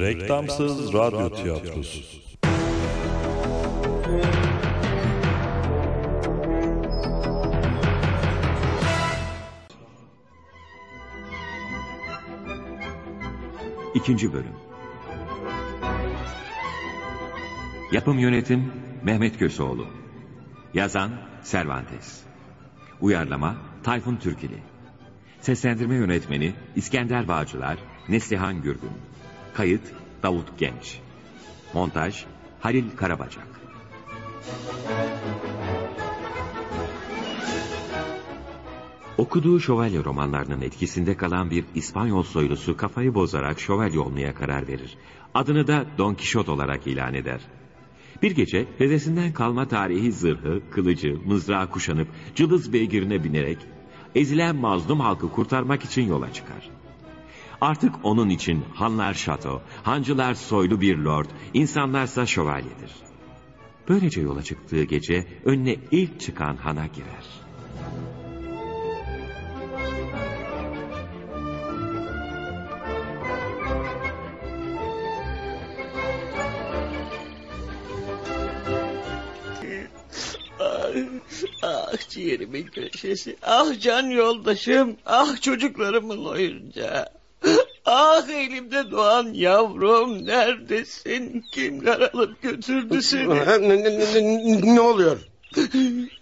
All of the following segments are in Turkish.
Reklamsız radyo tiyatrosu. İkinci Bölüm. Yapım Yönetim Mehmet Köseoğlu. Yazan Cervantes. Uyarlama Tayfun Türkili. Seslendirme Yönetmeni İskender Bağcılar Neslihan Gürgün Kayıt Davut Genç Montaj Halil Karabacak Okuduğu şövalye romanlarının etkisinde kalan bir İspanyol soylusu kafayı bozarak şövalye olmaya karar verir. Adını da Don Kişot olarak ilan eder. Bir gece dedesinden kalma tarihi zırhı, kılıcı, mızrağı kuşanıp cılız beygirine binerek ezilen mazlum halkı kurtarmak için yola çıkar. Artık onun için hanlar şato, hancılar soylu bir lord, insanlarsa şövalyedir. Böylece yola çıktığı gece önüne ilk çıkan hana girer. Ah, ciğerimin köşesi. Ah can yoldaşım. Ah çocuklarımın oyuncağı. Ah elimde doğan yavrum neredesin? Kimler alıp götürdü seni? Ne, ne, ne, ne oluyor?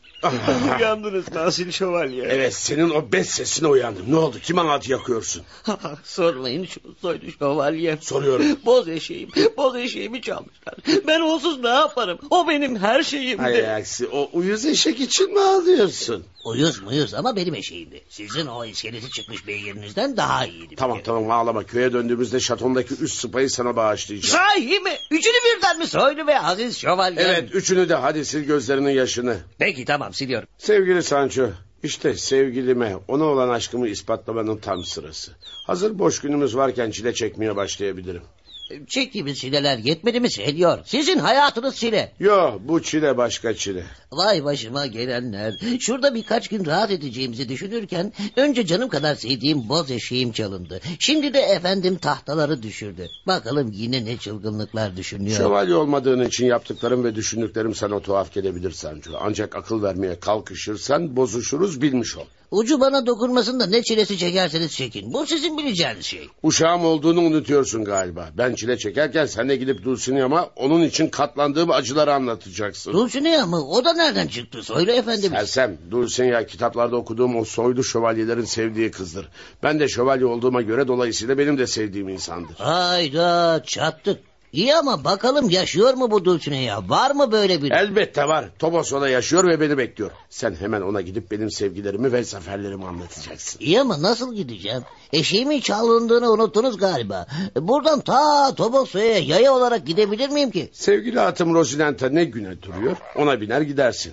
Uyandınız Nasil Şövalye. Evet senin o bez sesine uyandım. Ne oldu? Kime anlatı yakıyorsun? Sormayın şu soylu şövalye. Soruyorum. Boz eşeğim, boz eşeğimi çalmışlar. Ben onsuz ne yaparım? O benim her şeyimdi. Hay aksi o uyuz eşek için mi ağlıyorsun? Uyuz muyuz ama benim eşeğimdi. Sizin o iskeleti çıkmış beyirinizden daha iyiydi. bir Tamam kere. tamam ağlama. Köye döndüğümüzde şatondaki üst sıpayı sana bağışlayacağım. Sahi mi? Üçünü birden mi soylu ve aziz şövalye? Evet üçünü de hadi sil gözlerinin yaşını. Peki tamam siliyorum. Sevgili Sancho, işte sevgilime, ona olan aşkımı ispatlamanın tam sırası. Hazır boş günümüz varken çile çekmeye başlayabilirim. Çektiğimiz çileler yetmedi mi Senyor? Sizin hayatınız çile. Yo, bu çile başka çile. Vay başıma gelenler. Şurada birkaç gün rahat edeceğimizi düşünürken... ...önce canım kadar sevdiğim boz eşeğim çalındı. Şimdi de efendim tahtaları düşürdü. Bakalım yine ne çılgınlıklar düşünüyor. Şövalye olmadığın için yaptıklarım ve düşündüklerim sana tuhaf gelebilir Sancho. Ancak akıl vermeye kalkışırsan bozuşuruz bilmiş ol. Ucu bana dokunmasın da ne çilesi çekerseniz çekin. Bu sizin bileceğiniz şey. Uşağım olduğunu unutuyorsun galiba. Ben çile çekerken sen de gidip Dulcinea'ma onun için katlandığım acıları anlatacaksın. Dulcinea mı? O da nereden çıktı? Söyle efendim. Sersem, Dulcinea kitaplarda okuduğum o soylu şövalyelerin sevdiği kızdır. Ben de şövalye olduğuma göre dolayısıyla benim de sevdiğim insandır. Hayda çattık. İyi ama bakalım yaşıyor mu bu Dulcinea? Var mı böyle bir... Elbette var. Toboso'da yaşıyor ve beni bekliyor. Sen hemen ona gidip benim sevgilerimi ve zaferlerimi anlatacaksın. İyi ama nasıl gideceğim? Eşeğimin çalındığını unuttunuz galiba. Buradan ta Toboso'ya yaya olarak gidebilir miyim ki? Sevgili atım Rosinanta ne güne duruyor? Ona biner gidersin.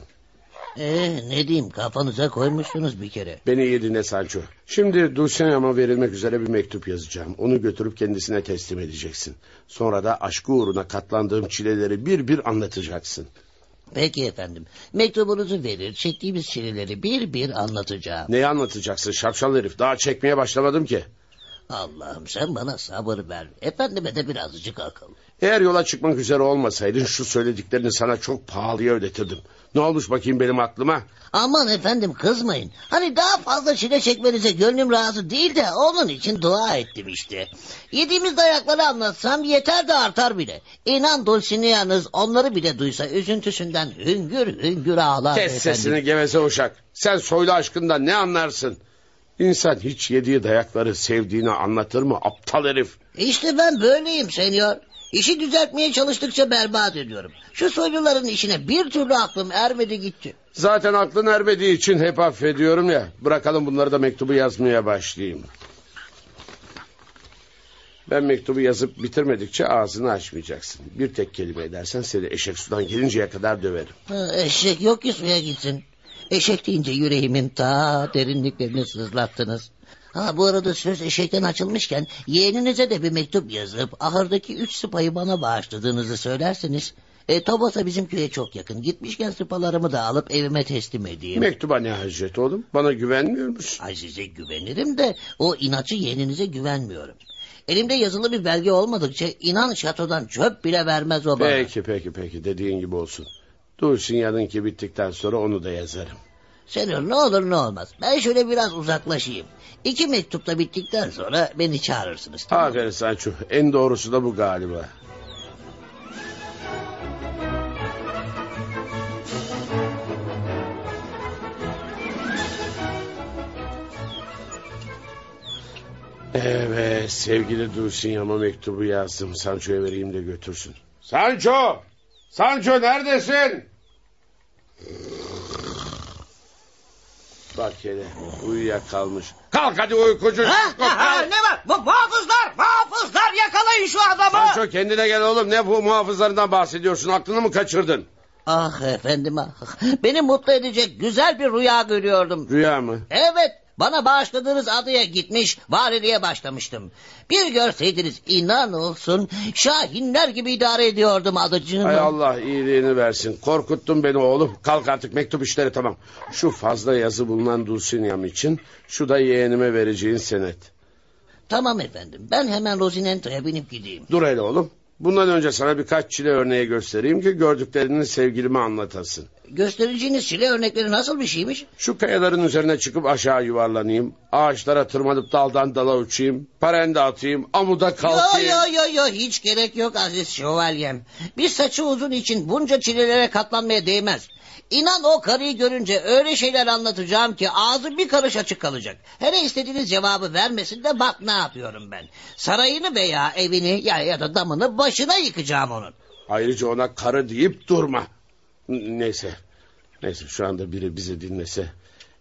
Ee, ne diyeyim kafanıza koymuştunuz bir kere. Beni iyi dinle Sancho. Şimdi Dulcinea'ma verilmek üzere bir mektup yazacağım. Onu götürüp kendisine teslim edeceksin. Sonra da aşkı uğruna katlandığım çileleri bir bir anlatacaksın. Peki efendim. Mektubunuzu verir, çektiğimiz çileleri bir bir anlatacağım. Neyi anlatacaksın şapşal herif? Daha çekmeye başlamadım ki. Allah'ım sen bana sabır ver. Efendime de birazcık akıl. Eğer yola çıkmak üzere olmasaydın şu söylediklerini sana çok pahalıya ödetirdim. Ne olmuş bakayım benim aklıma? Aman efendim kızmayın. Hani daha fazla çile çekmenize gönlüm razı değil de onun için dua ettim işte. Yediğimiz dayakları anlatsam yeter de artar bile. İnan Dulcinea'nız onları bile duysa üzüntüsünden hüngür hüngür ağlar Kes efendim. sesini geveze uşak. Sen soylu aşkından ne anlarsın? İnsan hiç yediği dayakları sevdiğini anlatır mı aptal herif? İşte ben böyleyim senyor. İşi düzeltmeye çalıştıkça berbat ediyorum. Şu soyluların işine bir türlü aklım ermedi gitti. Zaten aklın ermediği için hep affediyorum ya. Bırakalım bunları da mektubu yazmaya başlayayım. Ben mektubu yazıp bitirmedikçe ağzını açmayacaksın. Bir tek kelime edersen seni eşek sudan gelinceye kadar döverim. Ha, eşek yok ki suya gitsin. Eşek deyince yüreğimin ta derinliklerini sızlattınız. Ha bu arada söz eşekten açılmışken yeğeninize de bir mektup yazıp ahırdaki üç sıpayı bana bağışladığınızı söylerseniz E, Tobos'a bizim köye çok yakın. Gitmişken sıpalarımı da alıp evime teslim edeyim. Mektuba ne hacet oğlum? Bana güvenmiyor musun? Ay size güvenirim de o inatçı yeğeninize güvenmiyorum. Elimde yazılı bir belge olmadıkça inan şatodan çöp bile vermez o bana. Peki peki peki dediğin gibi olsun. Dulcinea'nınki bittikten sonra onu da yazarım. Senyor ne olur ne olmaz. Ben şöyle biraz uzaklaşayım. İki mektup da bittikten sonra beni çağırırsınız. tamam? Aferin Sancho. En doğrusu da bu galiba. Evet sevgili Dulcinea'ma mektubu yazdım. Sancho'ya vereyim de götürsün. Sancho! Sancho neredesin? Bak hele uyuyakalmış. Kalk hadi uykucu. Ha, ha, ha, Kalk. ne var? Bu muhafızlar, muhafızlar yakalayın şu adamı. Sancho kendine gel oğlum. Ne bu muhafızlarından bahsediyorsun? Aklını mı kaçırdın? Ah efendim ah. Beni mutlu edecek güzel bir rüya görüyordum. Rüya mı? Evet bana bağışladığınız adaya gitmiş valiliğe başlamıştım. Bir görseydiniz inan olsun şahinler gibi idare ediyordum adıcığımı. Hay Allah iyiliğini versin. Korkuttun beni oğlum. Kalk artık mektup işleri tamam. Şu fazla yazı bulunan Dulcinea'm için şu da yeğenime vereceğin senet. Tamam efendim ben hemen Rosinento'ya binip gideyim. Dur hele oğlum. Bundan önce sana birkaç çile örneği göstereyim ki gördüklerini sevgilime anlatasın. Göstereceğiniz çile örnekleri nasıl bir şeymiş? Şu kayaların üzerine çıkıp aşağı yuvarlanayım. Ağaçlara tırmanıp daldan dala uçayım. Parende atayım. Amuda Yo kalkayım. yo yo yo hiç gerek yok aziz şövalyem. Bir saçı uzun için bunca çilelere katlanmaya değmez. İnan o karıyı görünce öyle şeyler anlatacağım ki ağzı bir karış açık kalacak. Hele istediğiniz cevabı vermesin de bak ne yapıyorum ben. Sarayını veya evini ya, ya da damını başına yıkacağım onun. Ayrıca ona karı deyip durma. Neyse. Neyse şu anda biri bizi dinlese.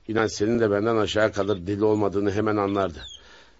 İnan senin de benden aşağı kalır deli olmadığını hemen anlardı.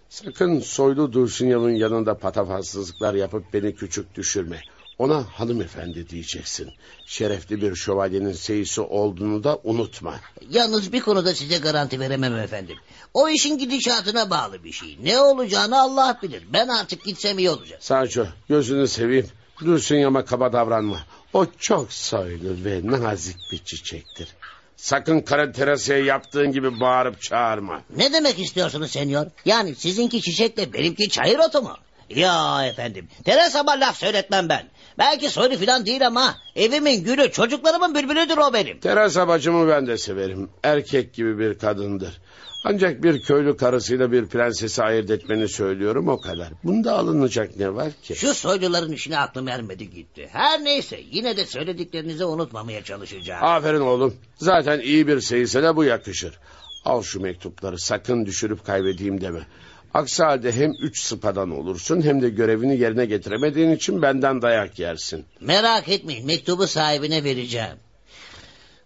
Sakın soylu Dulcinea'nın yanında patavatsızlıklar yapıp beni küçük düşürme. Ona hanımefendi diyeceksin. Şerefli bir şövalyenin seyisi olduğunu da unutma. Yalnız bir konuda size garanti veremem efendim. O işin gidişatına bağlı bir şey. Ne olacağını Allah bilir. Ben artık gitsem iyi olacak. Sancho gözünü seveyim. Dulcinea'ma kaba davranma. O çok soylu ve nazik bir çiçektir. Sakın Kara Teresa'ya yaptığın gibi bağırıp çağırma. Ne demek istiyorsunuz senyor? Yani sizinki çiçekle benimki çayır otu mu? Ya efendim Teresa'ma laf söyletmem ben. Belki soylu filan değil ama evimin gülü çocuklarımın bülbülüdür o benim. Teresa bacımı ben de severim. Erkek gibi bir kadındır. Ancak bir köylü karısıyla bir prensesi ayırt etmeni söylüyorum o kadar. Bunda alınacak ne var ki? Şu soyluların işine aklım ermedi gitti. Her neyse yine de söylediklerinizi unutmamaya çalışacağım. Aferin oğlum. Zaten iyi bir seyisele bu yakışır. Al şu mektupları sakın düşürüp kaybedeyim deme. Aksi halde hem üç sıpadan olursun hem de görevini yerine getiremediğin için benden dayak yersin. Merak etmeyin mektubu sahibine vereceğim.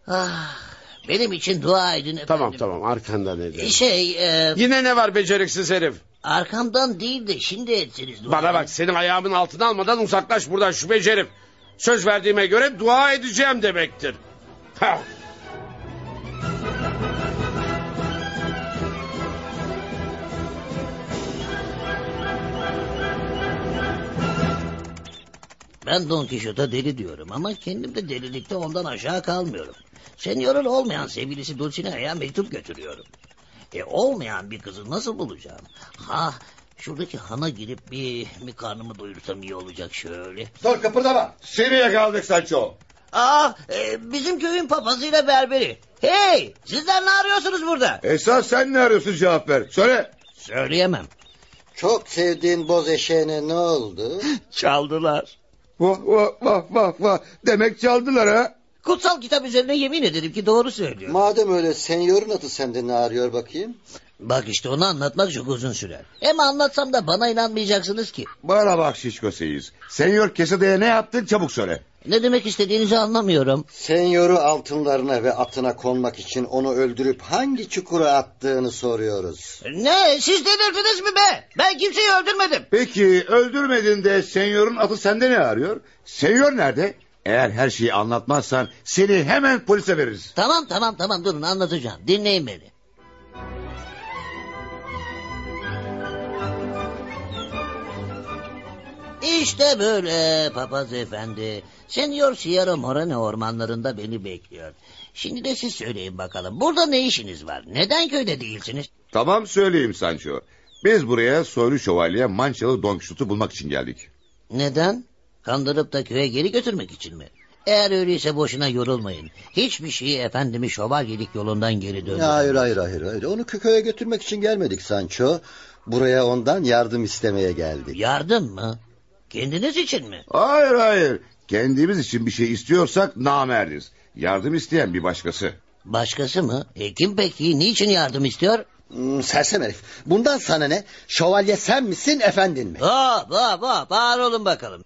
Ah, benim için dua edin efendim. Tamam tamam arkandan ederim. Şey e, Yine ne var beceriksiz herif? arkamdan değil de şimdi etsiniz dua. Bana bak senin ayağımın altına almadan uzaklaş buradan şu herif. Söz verdiğime göre dua edeceğim demektir. Ha. Ben Don Quixote'a deli diyorum ama kendim de delilikte ondan aşağı kalmıyorum. Senyorun olmayan sevgilisi Dulcinea'ya mektup götürüyorum. E olmayan bir kızı nasıl bulacağım? Ha şuradaki hana girip bir, bir karnımı doyursam iyi olacak şöyle. Dur kıpırdama. Seni yakaladık Sancho. Aa e, bizim köyün papazıyla berberi. Hey sizler ne arıyorsunuz burada? Esas sen ne arıyorsun cevap ver. Söyle. Söyleyemem. Çok sevdiğin boz eşeğine ne oldu? Çaldılar. Vah vah vah vah vah. Demek çaldılar ha. Kutsal kitap üzerine yemin ederim ki doğru söylüyor. Madem öyle senyorun atı sende ne arıyor bakayım? Bak işte onu anlatmak çok uzun sürer. Hem anlatsam da bana inanmayacaksınız ki. Bana bak şişko seyiz. Senyor Kesede'ye ne yaptın çabuk söyle. Ne demek istediğinizi anlamıyorum. Senyoru altınlarına ve atına konmak için onu öldürüp hangi çukura attığını soruyoruz. Ne siz delirdiniz mi be? Ben kimseyi öldürmedim. Peki öldürmedin de senyorun atı sende ne arıyor? Senyor nerede? Eğer her şeyi anlatmazsan seni hemen polise veririz. Tamam tamam tamam durun anlatacağım. Dinleyin beni. İşte böyle papaz efendi. Senyor Sierra Moreno ormanlarında beni bekliyor. Şimdi de siz söyleyin bakalım. Burada ne işiniz var? Neden köyde değilsiniz? Tamam söyleyeyim Sancho. Biz buraya soylu şövalye Mançalı Don Quixote'u bulmak için geldik. Neden? Kandırıp da köye geri götürmek için mi? Eğer öyleyse boşuna yorulmayın. Hiçbir şeyi efendimi şövalyelik yolundan geri döndürün. Hayır hayır hayır. hayır. Onu köye götürmek için gelmedik Sancho. Buraya ondan yardım istemeye geldik. Yardım mı? Kendiniz için mi? Hayır hayır. Kendimiz için bir şey istiyorsak namerdiz. Yardım isteyen bir başkası. Başkası mı? E, kim peki? Niçin yardım istiyor? Hmm, sersem herif. Bundan sana ne? Şövalye sen misin efendin mi? Hop hop hop bağır olun bakalım.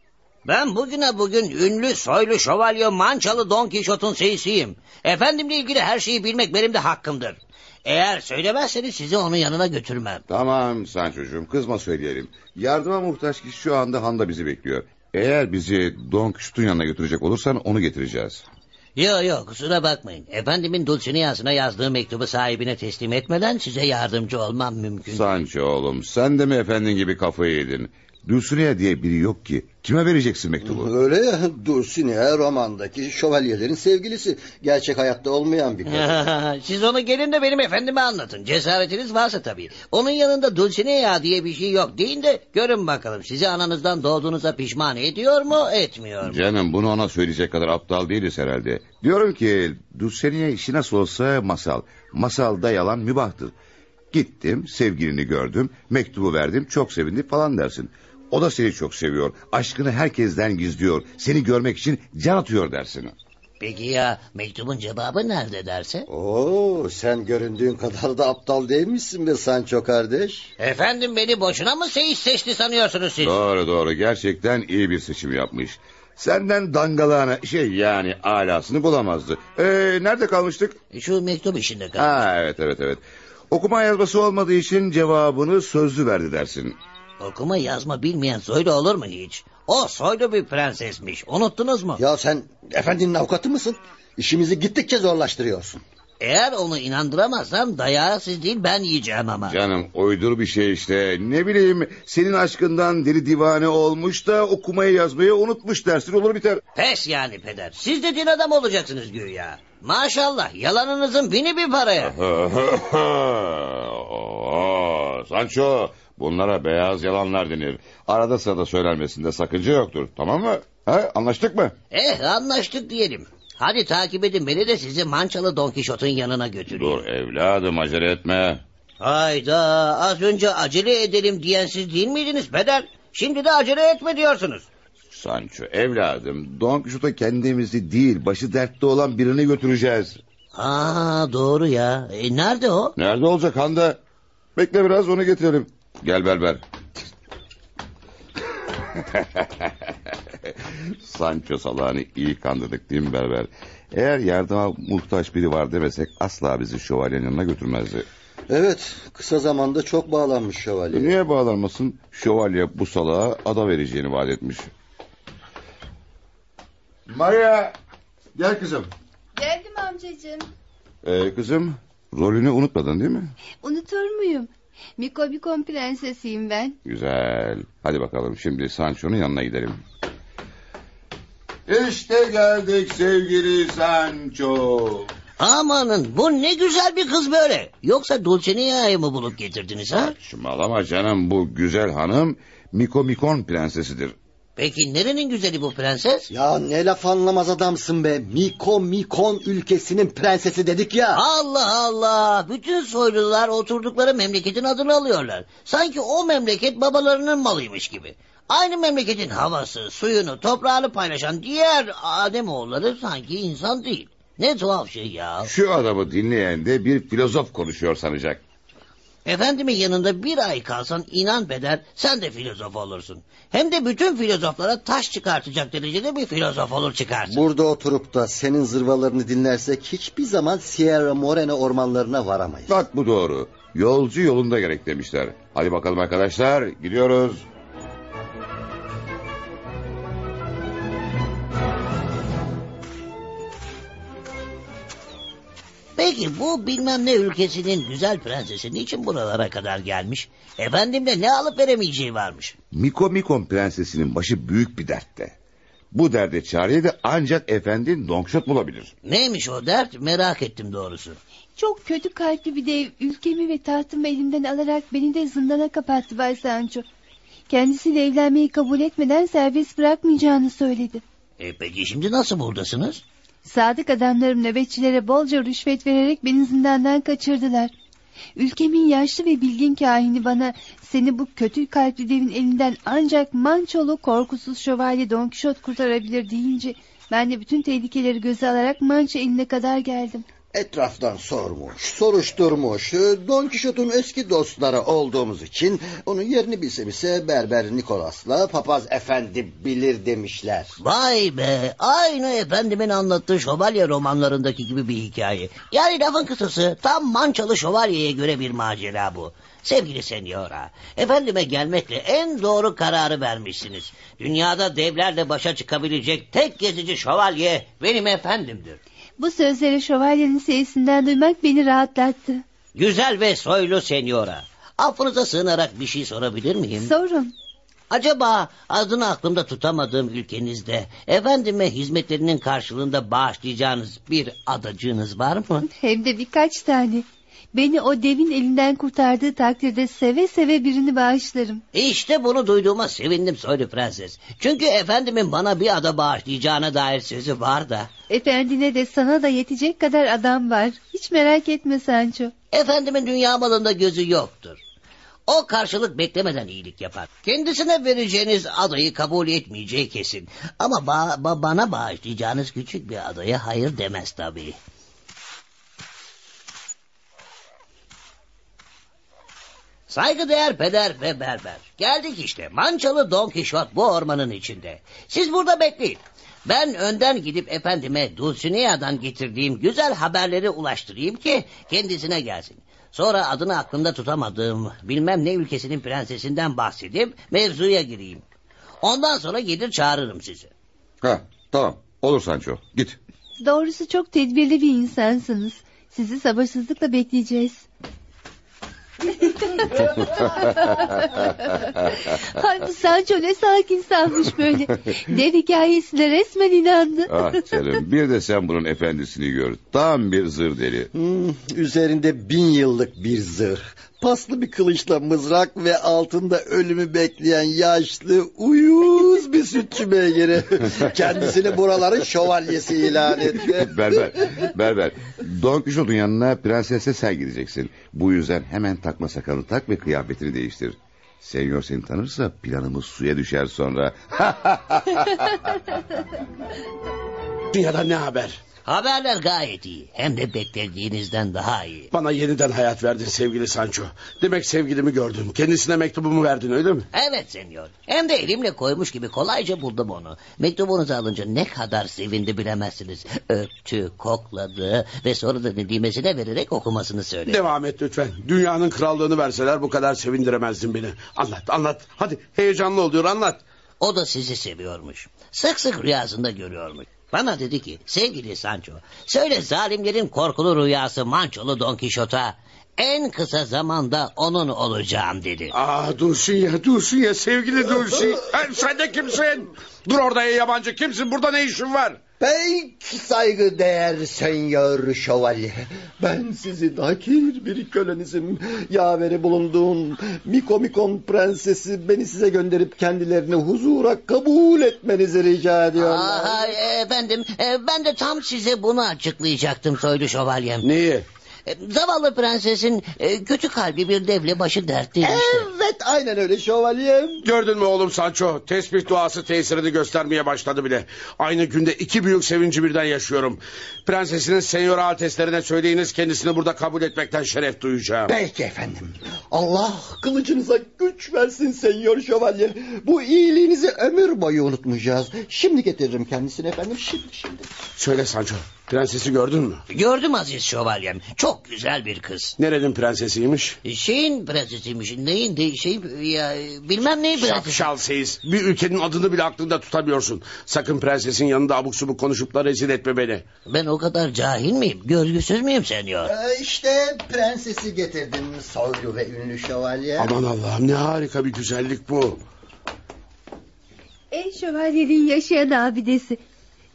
Ben bugüne bugün ünlü soylu şövalye mançalı Don Kişot'un seyisiyim. Efendimle ilgili her şeyi bilmek benim de hakkımdır. Eğer söylemezseniz sizi onun yanına götürmem. Tamam Sancho'cum kızma söyleyelim. Yardıma muhtaç kişi şu anda Handa bizi bekliyor. Eğer bizi Don Quixote'un yanına götürecek olursan onu getireceğiz. Yok yok kusura bakmayın. Efendimin Dulcinea'sına yazdığı mektubu sahibine teslim etmeden size yardımcı olmam mümkün. Sancho oğlum sen de mi efendin gibi kafayı yedin? Dulcinea diye biri yok ki. Kime vereceksin mektubu? Öyle ya Dulcinea romandaki şövalyelerin sevgilisi. Gerçek hayatta olmayan bir kadın. Siz onu gelin de benim efendime anlatın. Cesaretiniz varsa tabii. Onun yanında Dulcinea diye bir şey yok deyin de görün bakalım sizi ananızdan doğduğunuza pişman ediyor mu etmiyor mu? Canım bunu ona söyleyecek kadar aptal değiliz herhalde. Diyorum ki Dulcinea işi nasıl olsa masal. Masalda yalan mübahtır. Gittim sevgilini gördüm mektubu verdim çok sevindi falan dersin. O da seni çok seviyor. Aşkını herkesten gizliyor. Seni görmek için can atıyor dersin. Peki ya mektubun cevabı nerede derse? Oo, sen göründüğün kadar da aptal değilmişsin be Sancho kardeş. Efendim beni boşuna mı seyis seçti sanıyorsunuz siz? Doğru doğru gerçekten iyi bir seçim yapmış. Senden dangalağına şey yani alasını bulamazdı. Ee, nerede kalmıştık? Şu mektup işinde kaldı. Ha evet evet evet. Okuma yazması olmadığı için cevabını sözlü verdi dersin. Okuma yazma bilmeyen soylu olur mu hiç? O soylu bir prensesmiş. Unuttunuz mu? Ya sen efendinin avukatı mısın? İşimizi gittikçe zorlaştırıyorsun. Eğer onu inandıramazsam dayağı siz değil ben yiyeceğim ama. Canım uydur bir şey işte. Ne bileyim senin aşkından deli divane olmuş da okumayı yazmayı unutmuş dersin olur biter. Pes yani peder. Siz de din adam olacaksınız güya. Maşallah yalanınızın bini bir paraya. Sancho bunlara beyaz yalanlar denir. Arada sırada söylenmesinde sakınca yoktur tamam mı? Ha, anlaştık mı? Eh anlaştık diyelim. Hadi takip edin beni de sizi Mançalı Don Kişot'un yanına götüreyim. Dur evladım acele etme. Hayda az önce acele edelim diyen siz değil miydiniz peder? Şimdi de acele etme diyorsunuz. Sancho evladım Don Quixote kendimizi değil başı dertte olan birini götüreceğiz. Aa doğru ya. E, nerede o? Nerede olacak Handa? Bekle biraz onu getirelim. Gel Berber. Sancho salağını iyi kandırdık değil mi Berber? Eğer yardıma muhtaç biri var demesek asla bizi şövalyenin yanına götürmezdi. Evet kısa zamanda çok bağlanmış şövalye. Niye bağlanmasın? Şövalye bu salağa ada vereceğini vaat etmiş. Maria gel kızım. Geldim amcacığım. Ee, kızım rolünü unutmadın değil mi? Unutur muyum? Mikobikon prensesiyim ben. Güzel. Hadi bakalım şimdi Sancho'nun yanına gidelim. İşte geldik sevgili Sancho. Amanın bu ne güzel bir kız böyle. Yoksa Dulcinea'yı mı bulup getirdiniz ha? Saçmalama canım bu güzel hanım Miko Mikon prensesidir. Peki nerenin güzeli bu prenses? Ya ne laf anlamaz adamsın be. Miko Mikon ülkesinin prensesi dedik ya. Allah Allah. Bütün soylular oturdukları memleketin adını alıyorlar. Sanki o memleket babalarının malıymış gibi. Aynı memleketin havası, suyunu, toprağını paylaşan diğer Ademoğulları sanki insan değil. Ne tuhaf şey ya. Şu adamı dinleyen de bir filozof konuşuyor sanacak. Efendimin yanında bir ay kalsan inan beder sen de filozof olursun. Hem de bütün filozoflara taş çıkartacak derecede bir filozof olur çıkarsın. Burada oturup da senin zırvalarını dinlersek hiçbir zaman Sierra Morena ormanlarına varamayız. Bak bu doğru. Yolcu yolunda gerek demişler. Hadi bakalım arkadaşlar gidiyoruz. Peki bu bilmem ne ülkesinin güzel prensesi niçin buralara kadar gelmiş? Efendimle ne alıp veremeyeceği varmış. Miko Mikon prensesinin başı büyük bir dertte. Bu derde çareyi de ancak efendi Quixote bulabilir. Neymiş o dert merak ettim doğrusu. Çok kötü kalpli bir dev ülkemi ve tahtımı elimden alarak beni de zindana kapattı Bay Sancho. Kendisiyle evlenmeyi kabul etmeden serbest bırakmayacağını söyledi. E peki şimdi nasıl buradasınız? Sadık adamlarım nöbetçilere bolca rüşvet vererek beni zindandan kaçırdılar. Ülkemin yaşlı ve bilgin kahini bana seni bu kötü kalpli devin elinden ancak mançolu korkusuz şövalye Don Kişot kurtarabilir deyince ben de bütün tehlikeleri göze alarak mança eline kadar geldim. Etraftan sormuş, soruşturmuş. Don Kişot'un eski dostları olduğumuz için onun yerini bilse bilse Berber Nikolas'la Papaz Efendi bilir demişler. Vay be aynı efendimin anlattığı şövalye romanlarındaki gibi bir hikaye. Yani lafın kısası tam mançalı şövalyeye göre bir macera bu. Sevgili senyora, efendime gelmekle en doğru kararı vermişsiniz. Dünyada devlerle başa çıkabilecek tek gezici şövalye benim efendimdir. Bu sözleri şövalyenin sesinden duymak beni rahatlattı. Güzel ve soylu senyora. Affınıza sığınarak bir şey sorabilir miyim? Sorun. Acaba adını aklımda tutamadığım ülkenizde efendime hizmetlerinin karşılığında bağışlayacağınız bir adacığınız var mı? Hem de birkaç tane. Beni o devin elinden kurtardığı takdirde seve seve birini bağışlarım. İşte bunu duyduğuma sevindim soylu prenses. Çünkü efendimin bana bir ada bağışlayacağına dair sözü var da. Efendine de sana da yetecek kadar adam var. Hiç merak etme Sancho. Efendimin dünya malında gözü yoktur. O karşılık beklemeden iyilik yapar. Kendisine vereceğiniz adayı kabul etmeyeceği kesin. Ama ba- ba- bana bağışlayacağınız küçük bir adaya hayır demez tabii. Saygıdeğer peder ve berber. Geldik işte. Mançalı Don Kişot bu ormanın içinde. Siz burada bekleyin. Ben önden gidip efendime Dulcinea'dan getirdiğim güzel haberleri ulaştırayım ki kendisine gelsin. Sonra adını aklımda tutamadığım bilmem ne ülkesinin prensesinden bahsedip mevzuya gireyim. Ondan sonra gelir çağırırım sizi. Ha, tamam. Olur Sancho. Git. Doğrusu çok tedbirli bir insansınız. Sizi sabırsızlıkla bekleyeceğiz. Ay bu Sancho ne sakin sanmış böyle. Dev hikayesine resmen inandı. Ah canım bir de sen bunun efendisini gör. Tam bir zır deli. Hmm, üzerinde bin yıllık bir zırh. Paslı bir kılıçla mızrak ve altında ölümü bekleyen yaşlı uyuz bir sütçü beygiri. Kendisini buraların şövalyesi ilan etti. berber, berber. Don Quixote'un yanına prensesle sen gideceksin. Bu yüzden hemen takma sakalını tak ve kıyafetini değiştir. Senyor seni tanırsa planımız suya düşer sonra. Dünyada ne haber? Haberler gayet iyi. Hem de beklediğinizden daha iyi. Bana yeniden hayat verdin sevgili Sancho. Demek sevgilimi gördün. Kendisine mektubumu verdin öyle mi? Evet senyor. Hem de elimle koymuş gibi kolayca buldum onu. Mektubunuzu alınca ne kadar sevindi bilemezsiniz. Öptü, kokladı ve sonra da nedimesine vererek okumasını söyledi. Devam et lütfen. Dünyanın krallığını verseler bu kadar sevindiremezdin beni. Anlat anlat. Hadi heyecanlı oluyor anlat. O da sizi seviyormuş. Sık sık rüyasında görüyormuş. Bana dedi ki sevgili Sancho söyle zalimlerin korkulu rüyası Mançolu Don Kişot'a en kısa zamanda onun olacağım dedi. Aa dursun ya dursun ya sevgili dursun. Ha, sen de kimsin? Dur orada ya yabancı kimsin? Burada ne işin var? Pek saygıdeğer senyor şövalye. Ben sizin hakir bir kölenizim. Yaveri bulunduğum Miko Mikon prensesi beni size gönderip kendilerini huzura kabul etmenizi rica ediyorlar. Aha, efendim e, ben de tam size bunu açıklayacaktım soylu şövalyem. Neyi? E, Zavallı prensesin e, kötü kalbi bir devle başı dertliydi işte. Evet aynen öyle şövalyem. Gördün mü oğlum Sancho? Tesbih duası tesirini göstermeye başladı bile. Aynı günde iki büyük sevinci birden yaşıyorum. Prensesinin senyor alteslerine söyleyiniz kendisini burada kabul etmekten şeref duyacağım. Peki efendim. Allah kılıcınıza güç versin senyor şövalye. Bu iyiliğinizi ömür boyu unutmayacağız. Şimdi getiririm kendisini efendim şimdi şimdi. Söyle Sancho. Prensesi gördün mü? Gördüm aziz şövalyem. Çok güzel bir kız. Nerenin prensesiymiş? Şeyin prensesiymiş. Neyin de şey ya bilmem neyin prensesi. Şapşal seyiz. Bir ülkenin adını bile aklında tutamıyorsun. Sakın prensesin yanında abuk subuk konuşup da rezil etme beni. Ben o kadar cahil miyim? Görgüsüz müyüm senyor? Ee, işte prensesi getirdim soylu ve ünlü şövalye. Aman Allah'ım ne harika bir güzellik bu. Ey şövalyeliğin yaşayan abidesi.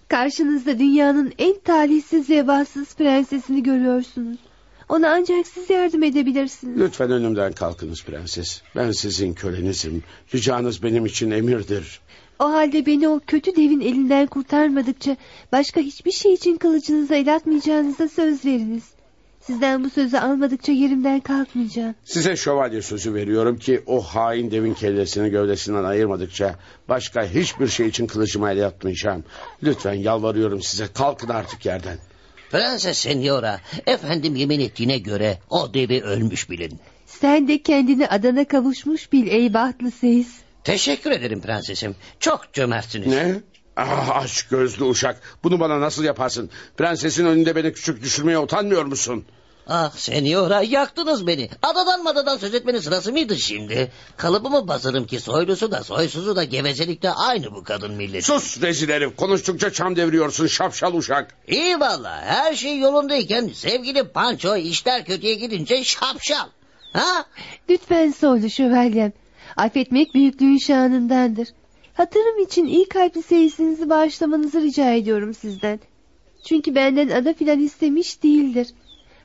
Karşınızda dünyanın en talihsiz ve bahtsız prensesini görüyorsunuz. Ona ancak siz yardım edebilirsiniz. Lütfen önümden kalkınız prenses. Ben sizin kölenizim. Ricanız benim için emirdir. O halde beni o kötü devin elinden kurtarmadıkça başka hiçbir şey için kılıcınıza el atmayacağınıza söz veriniz. Sizden bu sözü almadıkça yerimden kalkmayacağım. Size şövalye sözü veriyorum ki o hain devin kellesini gövdesinden ayırmadıkça başka hiçbir şey için kılıcıma el atmayacağım. Lütfen yalvarıyorum size kalkın artık yerden. Prenses Senora, efendim yemin ettiğine göre o devi ölmüş bilin. Sen de kendini adana kavuşmuş bil ey bahtlı seyis. Teşekkür ederim prensesim. Çok cömertsiniz. Ne? Ah, aç gözlü uşak. Bunu bana nasıl yaparsın? Prensesin önünde beni küçük düşürmeye utanmıyor musun? Ah senora yaktınız beni. Adadan madadan söz etmenin sırası mıydı şimdi? Kalıbımı basarım ki soylusu da soysuzu da gevezelikte aynı bu kadın milleti. Sus rezil herif. Konuştukça çam deviriyorsun şapşal uşak. İyi valla her şey yolundayken sevgili Panço işler kötüye gidince şapşal. Ha? Lütfen soylu şövalyem. Affetmek büyüklüğün şanındandır. Hatırım için iyi kalpli seyisinizi bağışlamanızı rica ediyorum sizden. Çünkü benden ada filan istemiş değildir.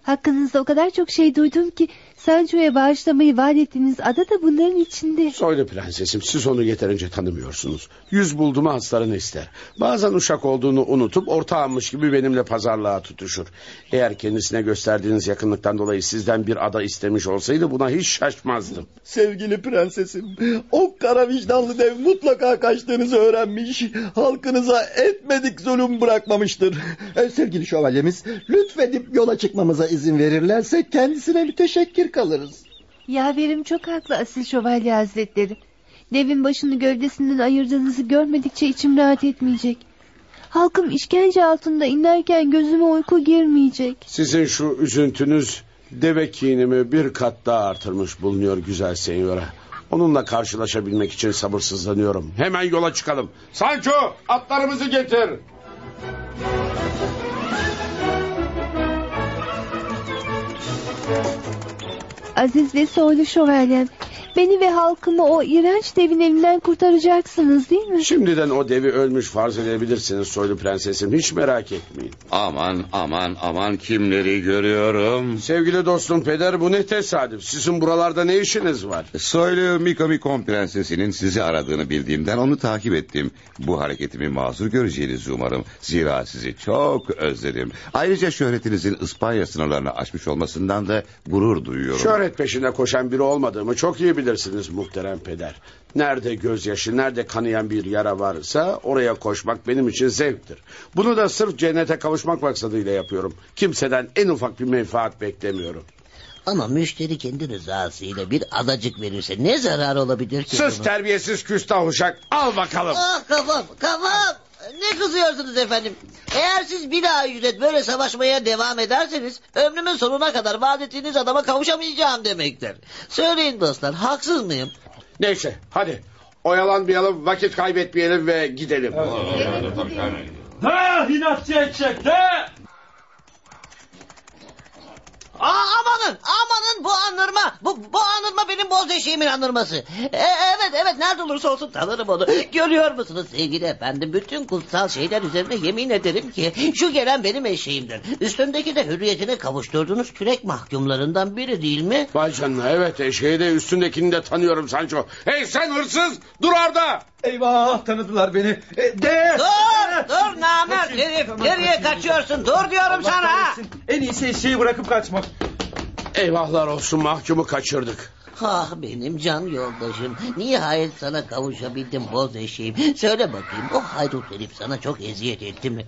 Hakkınızda o kadar çok şey duydum ki Sancho'ya bağışlamayı vaat ettiğiniz ada da bunların içinde. Soylu prensesim siz onu yeterince tanımıyorsunuz. Yüz buldu mu haslarını ister. Bazen uşak olduğunu unutup ortağımmış gibi benimle pazarlığa tutuşur. Eğer kendisine gösterdiğiniz yakınlıktan dolayı sizden bir ada istemiş olsaydı buna hiç şaşmazdım. Sevgili prensesim, o kara vicdanlı dev mutlaka kaçtığınızı öğrenmiş. Halkınıza etmedik zulüm bırakmamıştır. E, sevgili şövalyemiz, lütfedip yola çıkmamıza izin verirlerse kendisine müteşekkir kalırız. Yaverim çok haklı asil şövalye hazretleri. Devin başını gövdesinden ayırdığınızı görmedikçe içim rahat etmeyecek. Halkım işkence altında inlerken gözüme uyku girmeyecek. Sizin şu üzüntünüz deve kinimi bir kat daha artırmış bulunuyor güzel senyora. Onunla karşılaşabilmek için sabırsızlanıyorum. Hemen yola çıkalım. Sancho atlarımızı getir. عزیز یه سوالی شو بردم beni ve halkımı o iğrenç devin elinden kurtaracaksınız değil mi? Şimdiden o devi ölmüş farz edebilirsiniz soylu prensesim. Hiç merak etmeyin. Aman aman aman kimleri görüyorum. Sevgili dostum peder bu ne tesadüf. Sizin buralarda ne işiniz var? Soylu Mikomikon prensesinin sizi aradığını bildiğimden onu takip ettim. Bu hareketimi mazur göreceğinizi umarım. Zira sizi çok özledim. Ayrıca şöhretinizin İspanya sınırlarını aşmış olmasından da gurur duyuyorum. Şöhret peşinde koşan biri olmadığımı çok iyi bilirsiniz muhterem peder. Nerede gözyaşı, nerede kanayan bir yara varsa oraya koşmak benim için zevktir. Bunu da sırf cennete kavuşmak maksadıyla yapıyorum. Kimseden en ufak bir menfaat beklemiyorum. Ama müşteri kendi rızasıyla bir adacık verirse ne zarar olabilir ki? Sus bunun? terbiyesiz küstah uşak. Al bakalım. Ah kafam kafam. Ne kızıyorsunuz efendim? Eğer siz bir daha ücret böyle savaşmaya devam ederseniz... ...ömrümün sonuna kadar vaat ettiğiniz adama kavuşamayacağım demektir. Söyleyin dostlar haksız mıyım? Neyse hadi. Oyalanmayalım, vakit kaybetmeyelim ve gidelim. Ha inatçı eşek de. Aa, amanın amanın bu anırma. Bu, bu anırma benim boz eşeğimin anırması. E, evet evet nerede olursa olsun tanırım onu. Görüyor musunuz sevgili efendim? Bütün kutsal şeyler üzerine yemin ederim ki... ...şu gelen benim eşeğimdir. Üstündeki de hürriyetine kavuşturduğunuz kürek mahkumlarından biri değil mi? Vay canına evet eşeği de üstündekini de tanıyorum Sancho. Hey sen hırsız dur orada. Eyvah tanıdılar beni. E, de. Dur dur namert herif. Nereye kaçıyorsun? Dur diyorum sana. Kahretsin. En iyisi eşeği bırakıp kaçmak. Eyvahlar olsun mahkumu kaçırdık. Ah benim can yoldaşım. Nihayet sana kavuşabildim boz eşeğim. Söyle bakayım o haydut herif sana çok eziyet etti mi?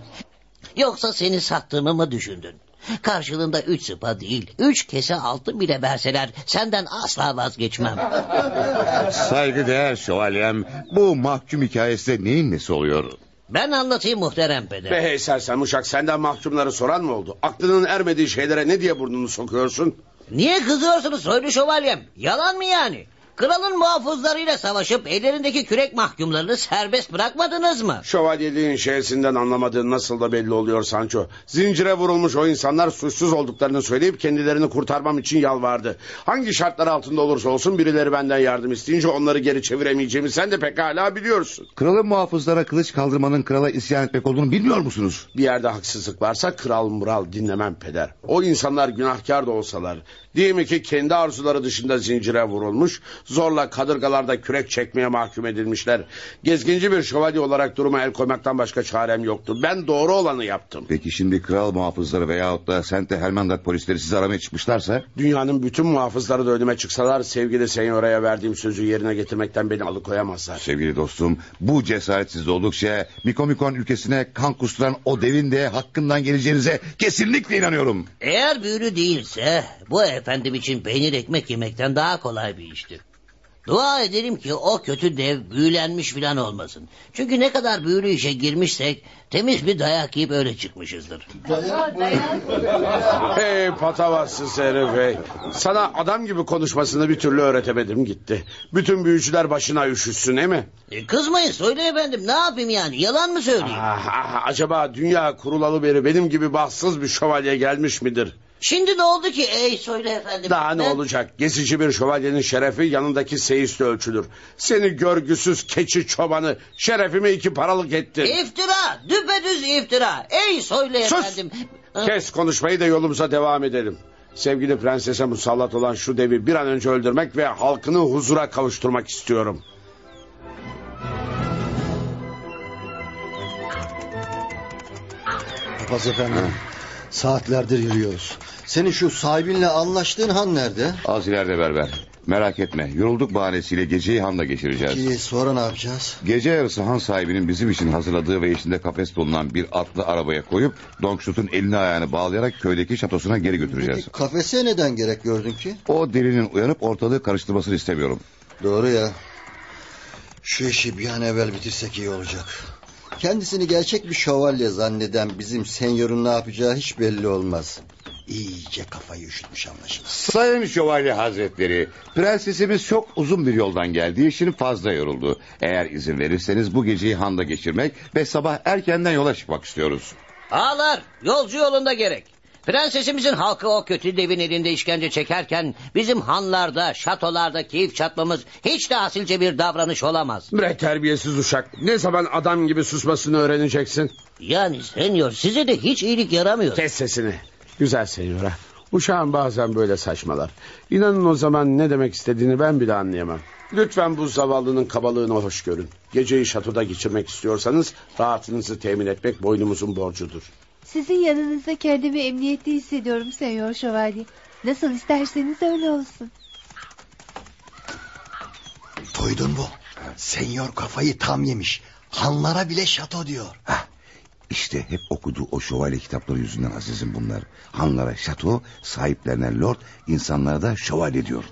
Yoksa seni sattığımı mı düşündün? Karşılığında üç sıpa değil, üç kese altın bile verseler senden asla vazgeçmem. Saygıdeğer şövalyem bu mahkum hikayesi de neyin nesi oluyor? Ben anlatayım muhterem peder. Be hey sersem uşak senden mahkumları soran mı oldu? Aklının ermediği şeylere ne diye burnunu sokuyorsun? Niye kızıyorsunuz soylu şövalyem? Yalan mı yani? Kralın muhafızlarıyla savaşıp ellerindeki kürek mahkumlarını serbest bırakmadınız mı? Şövalyeliğin şeysinden anlamadığın nasıl da belli oluyor Sancho. Zincire vurulmuş o insanlar suçsuz olduklarını söyleyip kendilerini kurtarmam için yalvardı. Hangi şartlar altında olursa olsun birileri benden yardım isteyince onları geri çeviremeyeceğimi sen de pekala biliyorsun. Kralın muhafızlara kılıç kaldırmanın krala isyan etmek olduğunu bilmiyor musunuz? Bir yerde haksızlık varsa kral mural dinlemem peder. O insanlar günahkar da olsalar. Diyelim ki kendi arzuları dışında zincire vurulmuş, zorla kadırgalarda kürek çekmeye mahkum edilmişler. Gezginci bir şövalye olarak duruma el koymaktan başka çarem yoktu. Ben doğru olanı yaptım. Peki şimdi kral muhafızları veyahut da Sente Helmandar polisleri sizi aramaya çıkmışlarsa? Dünyanın bütün muhafızları da önüme çıksalar sevgili senyoraya verdiğim sözü yerine getirmekten beni alıkoyamazlar. Sevgili dostum bu cesaretsiz oldukça Mikomikon ülkesine kan kusturan o devin de hakkından geleceğinize kesinlikle inanıyorum. Eğer büyülü değilse bu efendim için peynir ekmek yemekten daha kolay bir iştir. Dua edelim ki o kötü dev büyülenmiş filan olmasın. Çünkü ne kadar büyülü işe girmişsek temiz bir dayak yiyip öyle çıkmışızdır. Hey patavatsız herif hey. Sana adam gibi konuşmasını bir türlü öğretemedim gitti. Bütün büyücüler başına üşüsün değil mi? E, kızmayın söyle efendim ne yapayım yani yalan mı söyleyeyim? Ah, ah, acaba dünya kurulalı beri benim gibi bahtsız bir şövalye gelmiş midir? Şimdi ne oldu ki ey söyle efendim. Daha ne Ben- olacak? Gezici bir şövalyenin şerefi yanındaki seyisle ölçülür. Seni görgüsüz keçi çobanı şerefimi iki paralık ettin. İftira düpedüz iftira. Ey söyle Sus! efendim. Kes konuşmayı da yolumuza devam edelim. Sevgili prensese musallat olan şu devi bir an önce öldürmek ve halkını huzura kavuşturmak istiyorum. Papaz efendi. Saatlerdir yürüyoruz. Senin şu sahibinle anlaştığın han nerede? Az ileride berber. Merak etme yorulduk bahanesiyle geceyi hanla geçireceğiz. Ki sonra ne yapacağız? Gece yarısı han sahibinin bizim için hazırladığı ve içinde kafes bulunan bir atlı arabaya koyup Don Quixote'un elini ayağını bağlayarak köydeki şatosuna geri götüreceğiz. Peki kafese neden gerek gördün ki? O delinin uyanıp ortalığı karıştırmasını istemiyorum. Doğru ya. Şu işi bir an evvel bitirsek iyi olacak. Kendisini gerçek bir şövalye zanneden bizim senyorun ne yapacağı hiç belli olmaz. İyice kafayı üşütmüş anlaşılan. Sayın Şövalye Hazretleri, prensesimiz çok uzun bir yoldan geldiği için fazla yoruldu. Eğer izin verirseniz bu geceyi handa geçirmek ve sabah erkenden yola çıkmak istiyoruz. Ağlar yolcu yolunda gerek. Prensesimizin halkı o kötü devin elinde işkence çekerken bizim hanlarda, şatolarda keyif çatmamız hiç de asilce bir davranış olamaz. Bre terbiyesiz uşak. Ne zaman adam gibi susmasını öğreneceksin? Yani senyor size de hiç iyilik yaramıyor. Kes sesini. Güzel senyora. Uşağın bazen böyle saçmalar. İnanın o zaman ne demek istediğini ben bile anlayamam. Lütfen bu zavallının kabalığını hoş görün. Geceyi şatoda geçirmek istiyorsanız rahatınızı temin etmek boynumuzun borcudur. Sizin yanınızda kendimi emniyetli hissediyorum Senyor Şövalye. Nasıl isterseniz öyle olsun. Duydun mu? Senyor kafayı tam yemiş. Hanlara bile şato diyor. İşte hep okuduğu o şövalye kitapları yüzünden azizim bunlar. Hanlara şato, sahiplerine lord, insanlara da şövalye diyor.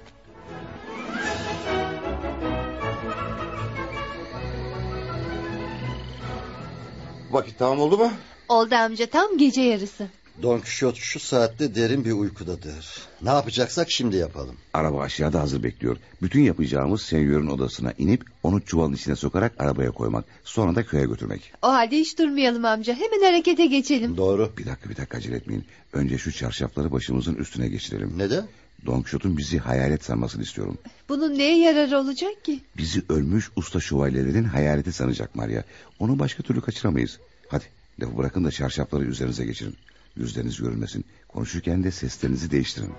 Vakit tamam oldu mu? Oldu amca tam gece yarısı. Don Quixote şu saatte derin bir uykudadır. Ne yapacaksak şimdi yapalım. Araba aşağıda hazır bekliyor. Bütün yapacağımız senyörün odasına inip onu çuvalın içine sokarak arabaya koymak. Sonra da köye götürmek. O halde hiç durmayalım amca. Hemen harekete geçelim. Doğru. Bir dakika bir dakika acele etmeyin. Önce şu çarşafları başımızın üstüne geçirelim. Neden? Don Quixote'un bizi hayalet sanmasını istiyorum. Bunun neye yararı olacak ki? Bizi ölmüş usta şövalyelerin hayaleti sanacak Maria. Onu başka türlü kaçıramayız. Hadi lafı bırakın da çarşafları üzerinize geçirin. Yüzleriniz görünmesin. Konuşurken de seslerinizi değiştirin.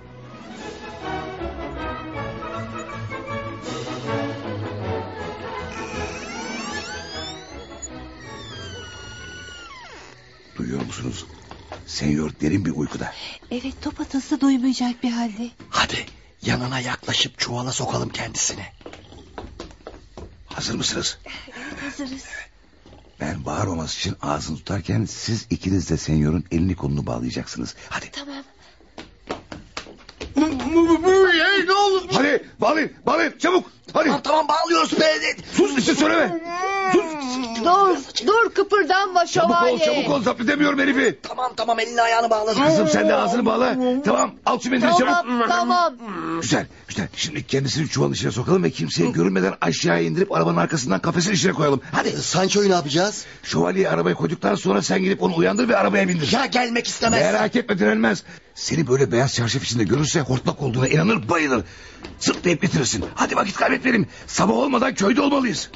Duyuyor musunuz? Senyor derin bir uykuda. Evet top atılsa duymayacak bir halde. Hadi yanına yaklaşıp çuvala sokalım kendisini. Hazır mısınız? Hazırız. Ben bağırmaması için ağzını tutarken siz ikiniz de senyorun elini kolunu bağlayacaksınız. Hadi. Tamam. ne olur? Hadi bağlayın bağlayın çabuk. Hadi. Tamam tamam bağlıyoruz be. Sus bir şey söyleme. Sus. Dur, dur kıpırdanma Çabuk ol çabuk ol zapt edemiyorum herifi. Tamam tamam elini ayağını bağla. Kızım sen de ağzını bağla. Tamam al şu mendili çabuk. Tamam, tamam. Güzel güzel. Şimdi kendisini çuvalın içine sokalım ve kimseye görünmeden aşağıya indirip arabanın arkasından kafesin içine koyalım. Hadi. Sancho'yu ne yapacağız? Şövalyeyi arabaya koyduktan sonra sen gidip onu uyandır ve arabaya bindir. Ya gelmek istemez. Merak etme direnmez. Seni böyle beyaz çarşaf içinde görürse hortlak olduğuna inanır bayılır. Zıplayıp getirirsin. Hadi vakit kaybetmeyelim. Sabah olmadan köyde olmalıyız.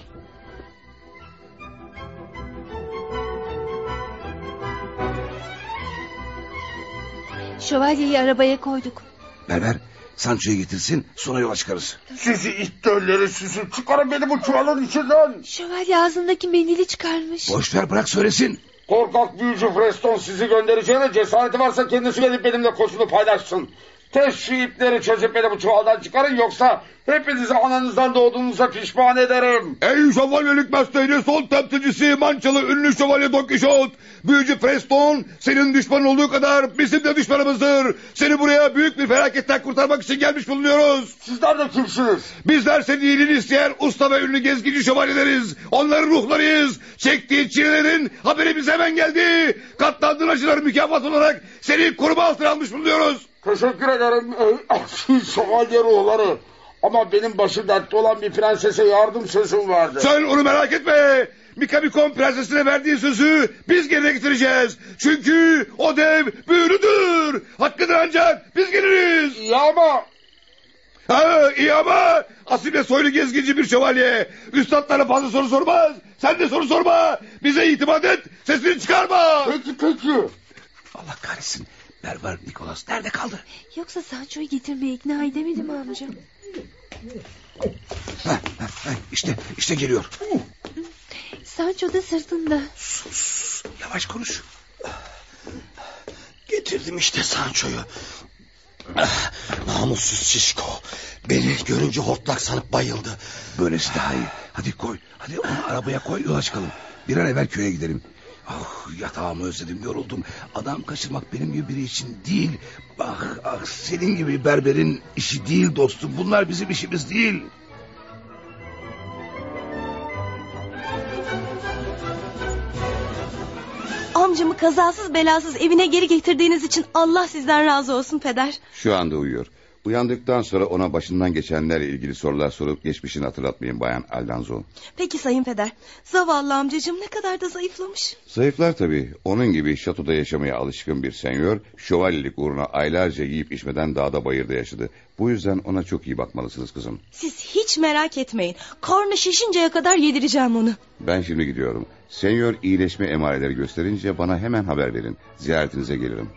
Şövalyeyi arabaya koyduk. Berber Sancho'yu getirsin sonra yola çıkarız. Sizi it dölleri sizi çıkarın beni bu çuvalın içinden. Şövalye ağzındaki mendili çıkarmış. Boş ver bırak söylesin. Korkak büyücü Preston sizi göndereceğine cesareti varsa kendisi gelip benimle koşunu paylaşsın. Tez şu ipleri çözüp beni bu çuvaldan çıkarın yoksa hepinizi ananızdan doğduğunuza pişman ederim. Ey şövalyelik mesleğinin son temsilcisi Mançalı ünlü şövalye Don Quixote. Büyücü Preston senin düşmanın olduğu kadar bizim de düşmanımızdır. Seni buraya büyük bir felaketten kurtarmak için gelmiş bulunuyoruz. Sizler de kimsiniz? Bizler senin iyiliğini isteyen usta ve ünlü gezginci şövalyeleriz. Onların ruhlarıyız. Çektiğin çilelerin haberi bize hemen geldi. Katlandığın acıları mükafat olarak seni koruma altına almış bulunuyoruz. Teşekkür ederim ey asil şövalye ruhları. Ama benim başı dertte olan bir prensese yardım sözüm vardı. Sen onu merak etme. Mikamikon prensesine verdiği sözü biz yerine getireceğiz. Çünkü o dev büyülüdür. Hakkıdır ancak biz geliriz. İyi ama Ha, iyi ama asil ve soylu gezginci bir şövalye. Üstadlara fazla soru sormaz. Sen de soru sorma. Bize itimat et. Sesini çıkarma. peki peki. Allah kahretsin. Berber Nikolas nerede kaldı? Yoksa Sancho'yu getirmeye ikna edemedim mi amca? Heh, heh, heh, işte, işte geliyor. Sancho da sırtında. Sus, yavaş konuş. Getirdim işte Sancho'yu. Ah, Namussuz şişko. Beni görünce hortlak sanıp bayıldı. Böylesi daha iyi. Hadi koy. Hadi onu arabaya koy yola çıkalım. Bir an evvel köye gidelim. Ah yatağımı özledim yoruldum. Adam kaçırmak benim gibi biri için değil. Ah, ah senin gibi berberin işi değil dostum. Bunlar bizim işimiz değil. Amcamı kazasız belasız evine geri getirdiğiniz için Allah sizden razı olsun peder. Şu anda uyuyor. Uyandıktan sonra ona başından geçenlerle ilgili sorular sorup geçmişini hatırlatmayın Bayan Aldanzo. Peki sayın peder. Zavallı amcacığım ne kadar da zayıflamış. Zayıflar tabii. Onun gibi şatoda yaşamaya alışkın bir senyor... ...şövalyelik uğruna aylarca yiyip içmeden dağda bayırda yaşadı. Bu yüzden ona çok iyi bakmalısınız kızım. Siz hiç merak etmeyin. Karnı şişinceye kadar yedireceğim onu. Ben şimdi gidiyorum. Senyor iyileşme emareleri gösterince bana hemen haber verin. Ziyaretinize gelirim.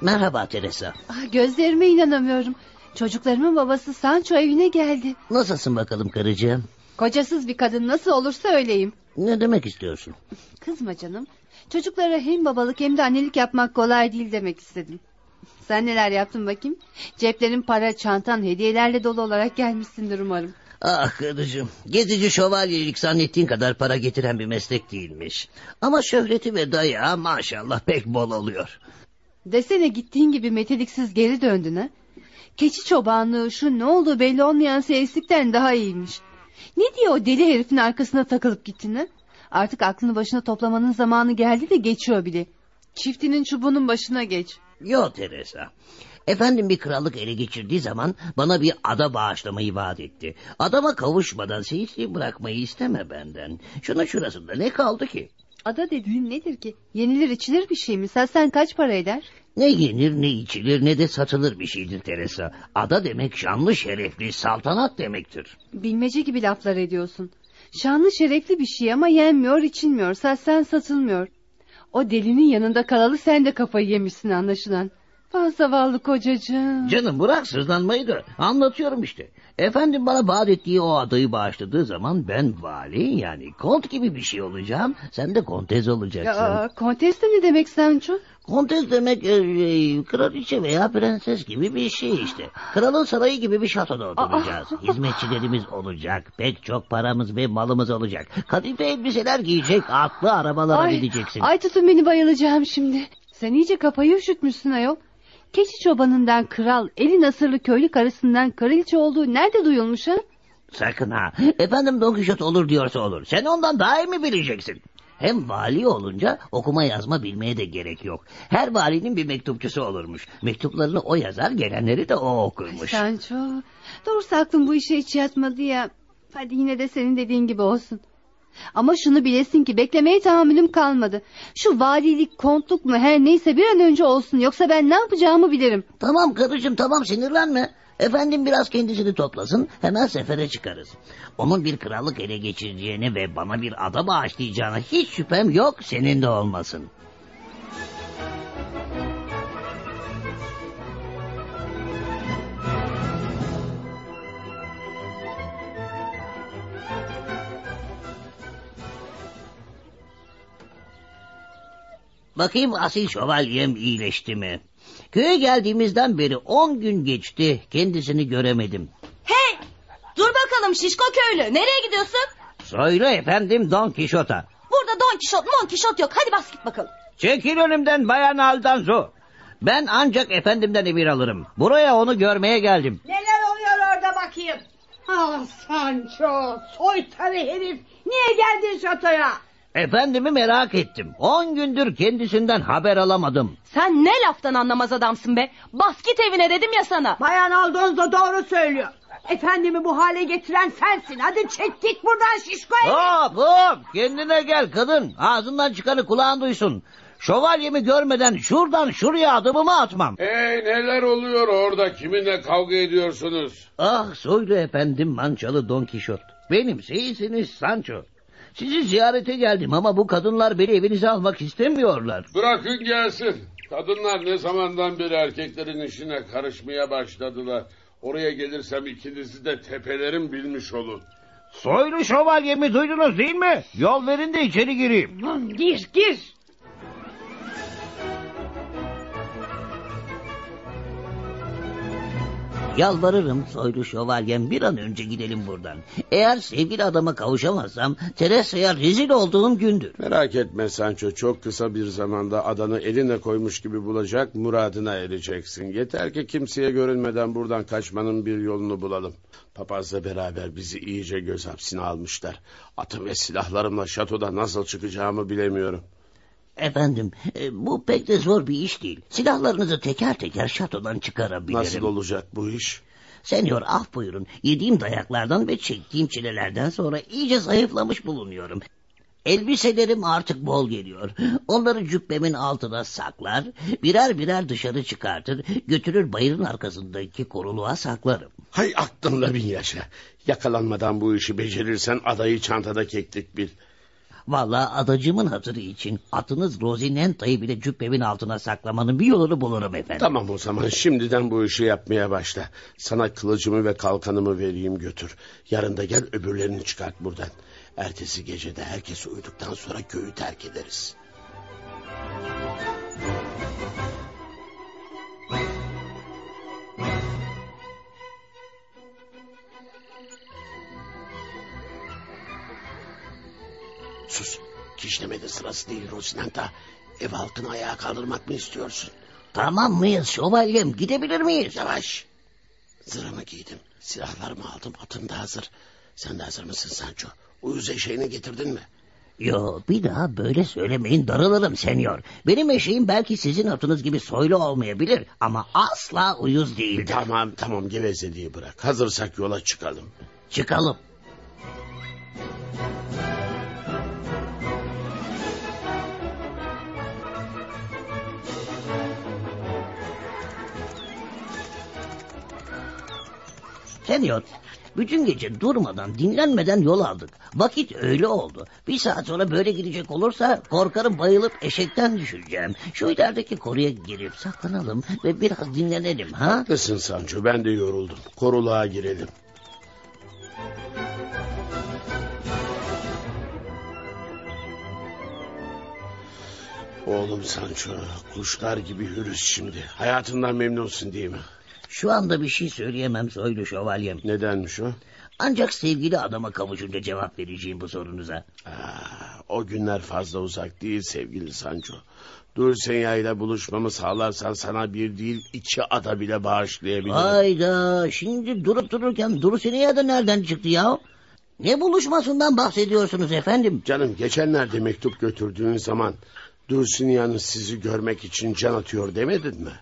Merhaba Teresa. Ah, gözlerime inanamıyorum. Çocuklarımın babası Sancho evine geldi. Nasılsın bakalım karıcığım? Kocasız bir kadın nasıl olursa öyleyim. Ne demek istiyorsun? Kızma canım. Çocuklara hem babalık hem de annelik yapmak kolay değil demek istedim. Sen neler yaptın bakayım? Ceplerin para, çantan, hediyelerle dolu olarak gelmişsindir umarım. Ah karıcığım, gezici şövalyelik zannettiğin kadar para getiren bir meslek değilmiş. Ama şöhreti ve dayağı maşallah pek bol oluyor. Desene gittiğin gibi meteliksiz geri döndün ha? Keçi çobanlığı şu ne olduğu belli olmayan seyislikten daha iyiymiş. Ne diye o deli herifin arkasına takılıp gittin ha? Artık aklını başına toplamanın zamanı geldi de geçiyor bile. Çiftinin çubuğunun başına geç. Yo Teresa. Efendim bir krallık ele geçirdiği zaman bana bir ada bağışlamayı vaat etti. Adama kavuşmadan seyisliği bırakmayı isteme benden. Şunun şurasında ne kaldı ki? Ada dediğin nedir ki? Yenilir içilir bir şey mi? Sen, sen kaç para eder? Ne yenir ne içilir ne de satılır bir şeydir Teresa. Ada demek şanlı şerefli saltanat demektir. Bilmece gibi laflar ediyorsun. Şanlı şerefli bir şey ama yenmiyor içilmiyor. Satsen satılmıyor. O delinin yanında kalalı sen de kafayı yemişsin anlaşılan. Vah zavallı kocacığım. Canım bırak sızlanmayı da anlatıyorum işte. Efendim bana vaat ettiği o adayı bağışladığı zaman ben vali yani kont gibi bir şey olacağım. Sen de kontez olacaksın. Ya, kontes de ne demek Sancho? Kontez demek e, e, kraliçe veya prenses gibi bir şey işte. Kralın sarayı gibi bir şatoda oturacağız. Hizmetçilerimiz olacak. Pek çok paramız ve malımız olacak. Kadife elbiseler giyecek. Atlı arabalara Ay, bineceksin. ay tutun beni bayılacağım şimdi. Sen iyice kafayı üşütmüşsün ayol. Keçi çobanından kral, eli nasırlı köylü karısından kraliçe olduğu nerede duyulmuş ha? Sakın ha. Efendim Don Kişot olur diyorsa olur. Sen ondan daha iyi mi bileceksin? Hem vali olunca okuma yazma bilmeye de gerek yok. Her valinin bir mektupçusu olurmuş. Mektuplarını o yazar, gelenleri de o okurmuş. Sancho, doğrusu aklım bu işe hiç yatmadı ya. Hadi yine de senin dediğin gibi olsun. Ama şunu bilesin ki beklemeye tahammülüm kalmadı. Şu valilik, kontluk mu her neyse bir an önce olsun. Yoksa ben ne yapacağımı bilirim. Tamam karıcığım tamam sinirlenme. Efendim biraz kendisini toplasın hemen sefere çıkarız. Onun bir krallık ele geçireceğine ve bana bir ada bağışlayacağına hiç şüphem yok senin de olmasın. Bakayım asil şövalyem iyileşti mi? Köye geldiğimizden beri on gün geçti. Kendisini göremedim. Hey! Dur bakalım şişko köylü. Nereye gidiyorsun? Söyle efendim Don Kişot'a. Burada Don Kişot, Mon Kişot yok. Hadi bas git bakalım. Çekil önümden Bayan Aldanzo. Ben ancak efendimden emir alırım. Buraya onu görmeye geldim. Neler oluyor orada bakayım? Ah Sancho, soytarı herif. Niye geldin şatoya? Efendimi merak ettim. On gündür kendisinden haber alamadım. Sen ne laftan anlamaz adamsın be. Bas git evine dedim ya sana. Bayan Aldonzo doğru söylüyor. Efendimi bu hale getiren sensin. Hadi çek git buradan şişko herif. Hop hop kendine gel kadın. Ağzından çıkanı kulağın duysun. Şövalyemi görmeden şuradan şuraya adımımı atmam. Hey neler oluyor orada kiminle kavga ediyorsunuz? Ah soylu efendim mançalı Don Kişot. Benim iyisiniz Sancho. Sizi ziyarete geldim ama bu kadınlar beni evinize almak istemiyorlar. Bırakın gelsin. Kadınlar ne zamandan beri erkeklerin işine karışmaya başladılar. Oraya gelirsem ikinizi de tepelerim bilmiş olun. Soylu şövalyemi duydunuz değil mi? Yol verin de içeri gireyim. Lan Gir gir. Yalvarırım soylu şövalyem bir an önce gidelim buradan. Eğer sevgili adama kavuşamazsam Teresa'ya rezil olduğum gündür. Merak etme Sancho çok kısa bir zamanda adanı eline koymuş gibi bulacak muradına ereceksin. Yeter ki kimseye görünmeden buradan kaçmanın bir yolunu bulalım. Papazla beraber bizi iyice göz hapsine almışlar. Atım ve silahlarımla şatoda nasıl çıkacağımı bilemiyorum. Efendim e, bu pek de zor bir iş değil. Silahlarınızı teker teker şatodan çıkarabilirim. Nasıl olacak bu iş? Senyor af buyurun. Yediğim dayaklardan ve çektiğim çilelerden sonra iyice zayıflamış bulunuyorum. Elbiselerim artık bol geliyor. Onları cübbemin altına saklar, birer birer dışarı çıkartır, götürür bayırın arkasındaki koruluğa saklarım. Hay aklınla bin yaşa. Yakalanmadan bu işi becerirsen adayı çantada keklik bil. Vallahi adacımın hatırı için atınız Rosinenta'yı bile cübbemin altına saklamanın bir yolunu bulurum efendim. Tamam o zaman şimdiden bu işi yapmaya başla. Sana kılıcımı ve kalkanımı vereyim götür. Yarın da gel öbürlerini çıkart buradan. Ertesi gecede herkes uyuduktan sonra köyü terk ederiz. Sus. Kişnemede sırası değil Rosinanta. Ev halkını ayağa kaldırmak mı istiyorsun? Tamam mıyız şövalyem gidebilir miyiz? Yavaş. Zırhımı giydim. Silahlarımı aldım. Atım da hazır. Sen de hazır mısın Sancho? Uyuz eşeğini getirdin mi? Yo bir daha böyle söylemeyin darılırım senyor. Benim eşeğim belki sizin atınız gibi soylu olmayabilir ama asla uyuz değildir. Tamam tamam gevezeliği bırak. Hazırsak yola çıkalım. Çıkalım. Senyor, bütün gece durmadan, dinlenmeden yol aldık. Vakit öyle oldu. Bir saat sonra böyle gidecek olursa korkarım bayılıp eşekten düşeceğim. Şu ilerideki koruya girip saklanalım ve biraz dinlenelim ha? Haklısın Sancho ben de yoruldum. Koruluğa girelim. Oğlum Sancho kuşlar gibi hürüz şimdi. Hayatından memnunsun değil mi? Şu anda bir şey söyleyemem soylu şövalyem. Nedenmiş o? Ancak sevgili adama kavuşunca cevap vereceğim bu sorunuza. Aa, o günler fazla uzak değil sevgili Sancho. Dulcinea ile buluşmamı sağlarsan sana bir değil iki ada bile bağışlayabilirim. Hayda şimdi durup dururken Dulcinea da nereden çıktı ya? Ne buluşmasından bahsediyorsunuz efendim? Canım geçenlerde mektup götürdüğün zaman Dulcinea'nın sizi görmek için can atıyor demedin mi?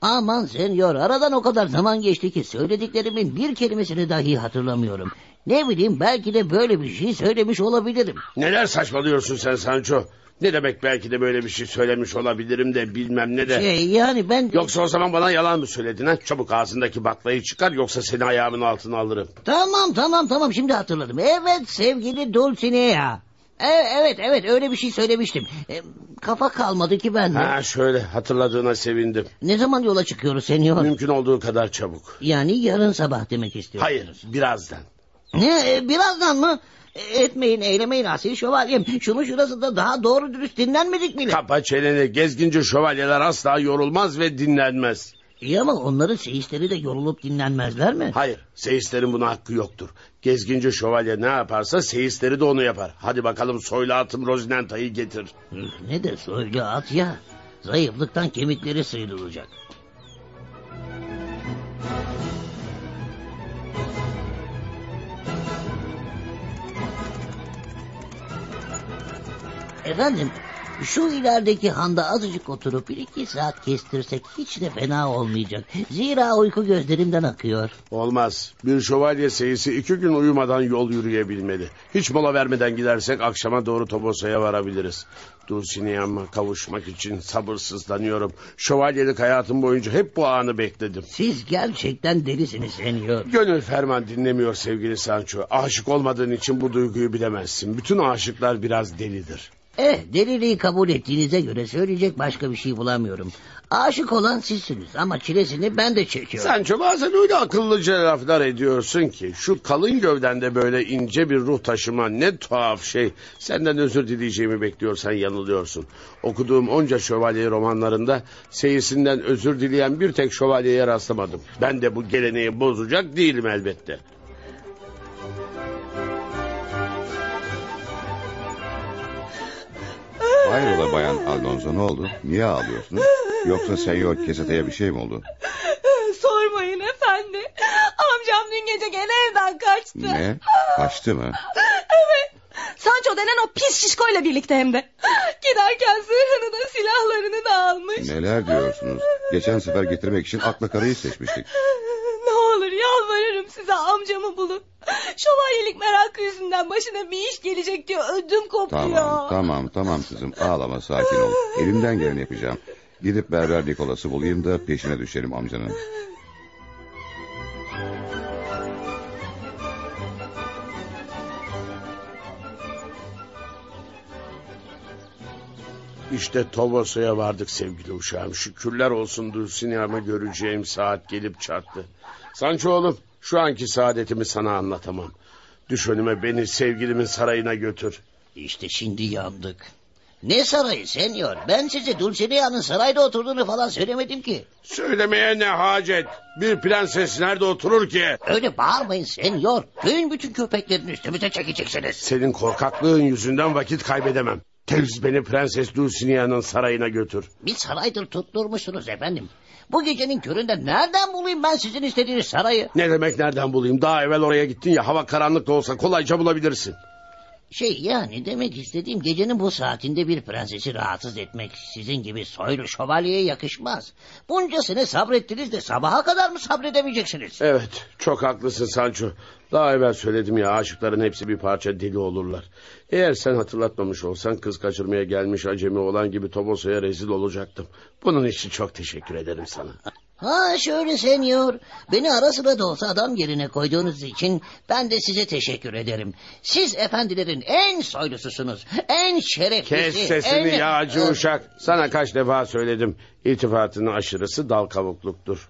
Aman senyor aradan o kadar zaman geçti ki söylediklerimin bir kelimesini dahi hatırlamıyorum. Ne bileyim belki de böyle bir şey söylemiş olabilirim. Neler saçmalıyorsun sen Sancho? Ne demek belki de böyle bir şey söylemiş olabilirim de bilmem ne de. Şey yani ben... Yoksa o zaman bana yalan mı söyledin ha? Çabuk ağzındaki baklayı çıkar yoksa seni ayağımın altına alırım. Tamam tamam tamam şimdi hatırladım. Evet sevgili Dulcinea. E, evet evet öyle bir şey söylemiştim. E, kafa kalmadı ki bende. Ha şöyle hatırladığına sevindim. Ne zaman yola çıkıyoruz senyor? Mümkün olduğu kadar çabuk. Yani yarın sabah demek istiyorsunuz. Hayır birazdan. Ne e, birazdan mı? E, Etmeyin eylemeyin asil şövalyem. Şunu şurasında daha doğru dürüst dinlenmedik bile. Kapa çeneni gezginci şövalyeler asla yorulmaz ve dinlenmez. İyi ama onların seyisleri de yorulup dinlenmezler mi? Hayır seyislerin buna hakkı yoktur. Gezginci şövalye ne yaparsa seyisleri de onu yapar. Hadi bakalım soylu atım Rozinanta'yı getir. Ne de söyle at ya. Zayıflıktan kemikleri sıyrılacak. Efendim şu ilerideki handa azıcık oturup bir iki saat kestirsek hiç de fena olmayacak. Zira uyku gözlerimden akıyor. Olmaz. Bir şövalye seyisi iki gün uyumadan yol yürüyebilmeli. Hiç mola vermeden gidersek akşama doğru Tobosa'ya varabiliriz. Dulcinea'ma kavuşmak için sabırsızlanıyorum. Şövalyelik hayatım boyunca hep bu anı bekledim. Siz gerçekten delisiniz senyor. Gönül ferman dinlemiyor sevgili Sancho. Aşık olmadığın için bu duyguyu bilemezsin. Bütün aşıklar biraz delidir. Eh deliliği kabul ettiğinize göre söyleyecek başka bir şey bulamıyorum. Aşık olan sizsiniz ama çilesini ben de çekiyorum. Sancho bazen öyle akıllıca laflar ediyorsun ki... ...şu kalın gövdende böyle ince bir ruh taşıma ne tuhaf şey. Senden özür dileyeceğimi bekliyorsan yanılıyorsun. Okuduğum onca şövalye romanlarında... ...seyisinden özür dileyen bir tek şövalyeye rastlamadım. Ben de bu geleneği bozacak değilim elbette. Hayrola bayan Alonso ne oldu? Niye ağlıyorsunuz? Yoksa Senyor Kesete'ye bir şey mi oldu? Sormayın efendi. Amcam dün gece gene evden kaçtı. Ne? Kaçtı mı? Evet. Sancho denen o pis şişkoyla birlikte hem de. Giderken zırhını da silahlarını da almış. Neler diyorsunuz? Geçen sefer getirmek için akla karayı seçmiştik. Ne olur yalvarırım size amcamı bulun. Şövalyelik merakı yüzünden başına bir iş gelecek diye ödüm kopuyor. Tamam tamam tamam kızım ağlama sakin ol. Elimden geleni yapacağım. Gidip berber Nikolas'ı bulayım da peşine düşelim amcanın. İşte Tobosa'ya vardık sevgili uşağım. Şükürler olsun Dulcinea'mı göreceğim saat gelip çattı. Sancho oğlum şu anki saadetimi sana anlatamam. Düş önüme beni sevgilimin sarayına götür. İşte şimdi yandık. Ne sarayı senyor? Ben size Dulcinea'nın sarayda oturduğunu falan söylemedim ki. Söylemeye ne hacet? Bir prenses nerede oturur ki? Öyle bağırmayın senyor. Köyün bütün köpeklerini üstümüze çekeceksiniz. Senin korkaklığın yüzünden vakit kaybedemem. Tez beni Prenses Dulcinea'nın sarayına götür. Bir saraydır tutturmuşsunuz efendim. Bu gecenin köründe nereden bulayım ben sizin istediğiniz sarayı? Ne demek nereden bulayım? Daha evvel oraya gittin ya hava karanlık da olsa kolayca bulabilirsin. Şey yani demek istediğim gecenin bu saatinde bir prensesi rahatsız etmek sizin gibi soylu şövalyeye yakışmaz. Buncasını sabrettiniz de sabaha kadar mı sabredemeyeceksiniz? Evet çok haklısın Sancho. Daha evvel söyledim ya aşıkların hepsi bir parça deli olurlar. Eğer sen hatırlatmamış olsan kız kaçırmaya gelmiş acemi olan gibi Tobosa'ya rezil olacaktım. Bunun için çok teşekkür ederim sana. Ha şöyle senyor. Beni ara sıra da olsa adam yerine koyduğunuz için ben de size teşekkür ederim. Siz efendilerin en soylususunuz. En şereflisi. Kes sesini en... yağcı uşak. Sana kaç defa söyledim. İltifatının aşırısı dal kavukluktur.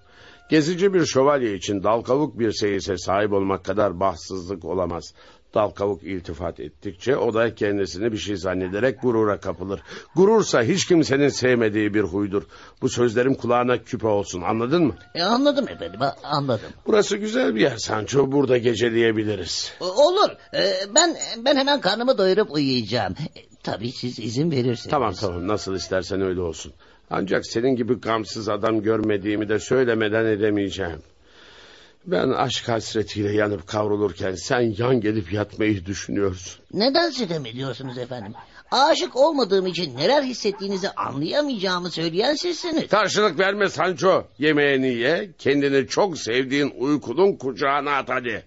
Gezici bir şövalye için dal kavuk bir seyise sahip olmak kadar bahtsızlık olamaz. Dal kavuk iltifat ettikçe o da kendisini bir şey zannederek gurura kapılır. Gurursa hiç kimsenin sevmediği bir huydur. Bu sözlerim kulağına küpe olsun anladın mı? E, anladım efendim anladım. Burası güzel bir yer Sancho burada geceleyebiliriz. Olur. E, ben ben hemen karnımı doyurup uyuyacağım. E, Tabii siz izin verirseniz. Tamam tamam nasıl istersen öyle olsun. Ancak senin gibi gamsız adam görmediğimi de söylemeden edemeyeceğim. Ben aşk hasretiyle yanıp kavrulurken sen yan gelip yatmayı düşünüyorsun. Neden sitem ediyorsunuz efendim? Aşık olmadığım için neler hissettiğinizi anlayamayacağımı söyleyen sizsiniz. Karşılık verme Sancho. Yemeğini ye, kendini çok sevdiğin uykunun kucağına at hadi.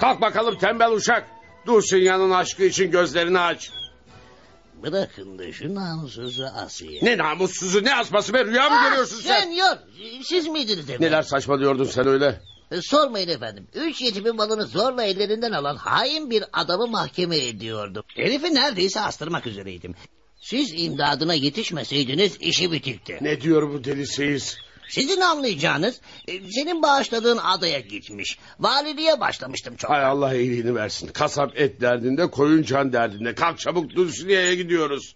Kalk bakalım tembel uşak. Dulcinea'nın aşkı için gözlerini aç. Bırakın da şu namussuzu Asiye. Ne namussuzu ne asması be rüya mı Ah, görüyorsun sen? Senyor siz miydiniz efendim? Neler saçmalıyordun sen öyle? E, Sormayın efendim. Üç yetimin malını zorla ellerinden alan hain bir adamı mahkeme ediyordum. Herifi neredeyse astırmak üzereydim. Siz imdadına yetişmeseydiniz işi bitikti. Ne diyor bu deli seyis? Sizin anlayacağınız e, senin bağışladığın adaya gitmiş. Valiliğe başlamıştım çok. Hay Allah iyiliğini versin. Kasap et derdinde, koyun can derdinde. Kalk çabuk Dulcinea'ya gidiyoruz.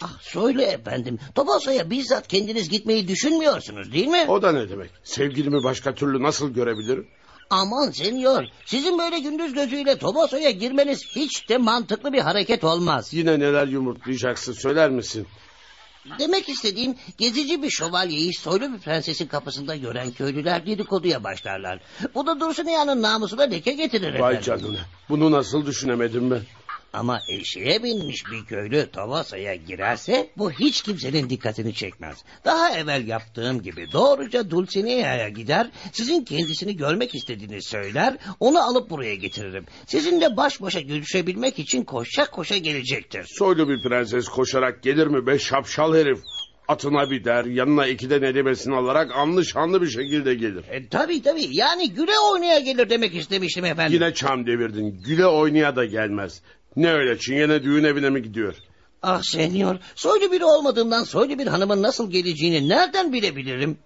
Ah söyle efendim. Toposa'ya bizzat kendiniz gitmeyi düşünmüyorsunuz değil mi? O da ne demek? Sevgilimi başka türlü nasıl görebilirim? Aman senyor. Sizin böyle gündüz gözüyle Toposa'ya girmeniz hiç de mantıklı bir hareket olmaz. Yine neler yumurtlayacaksın söyler misin? Demek istediğim gezici bir şövalyeyi soylu bir prensesin kapısında gören köylüler dedikoduya başlarlar. Bu da Dursuniya'nın namusuna leke getirir Vay efendim. canına. Bunu nasıl düşünemedim ben? Ama eşeğe binmiş bir köylü Tavasa'ya girerse bu hiç kimsenin dikkatini çekmez. Daha evvel yaptığım gibi doğruca Dulcinea'ya gider, sizin kendisini görmek istediğini söyler, onu alıp buraya getiririm. Sizinle baş başa görüşebilmek için koşa koşa gelecektir. Soylu bir prenses koşarak gelir mi be şapşal herif? Atına biner, yanına iki de nedimesini alarak anlı şanlı bir şekilde gelir. E, tabii tabii yani güle oynaya gelir demek istemiştim efendim. Yine çam devirdin. Güle oynaya da gelmez. Ne öyle çingene düğün evine mi gidiyor? Ah senyor, soylu biri olmadığımdan soylu bir hanımın nasıl geleceğini nereden bilebilirim?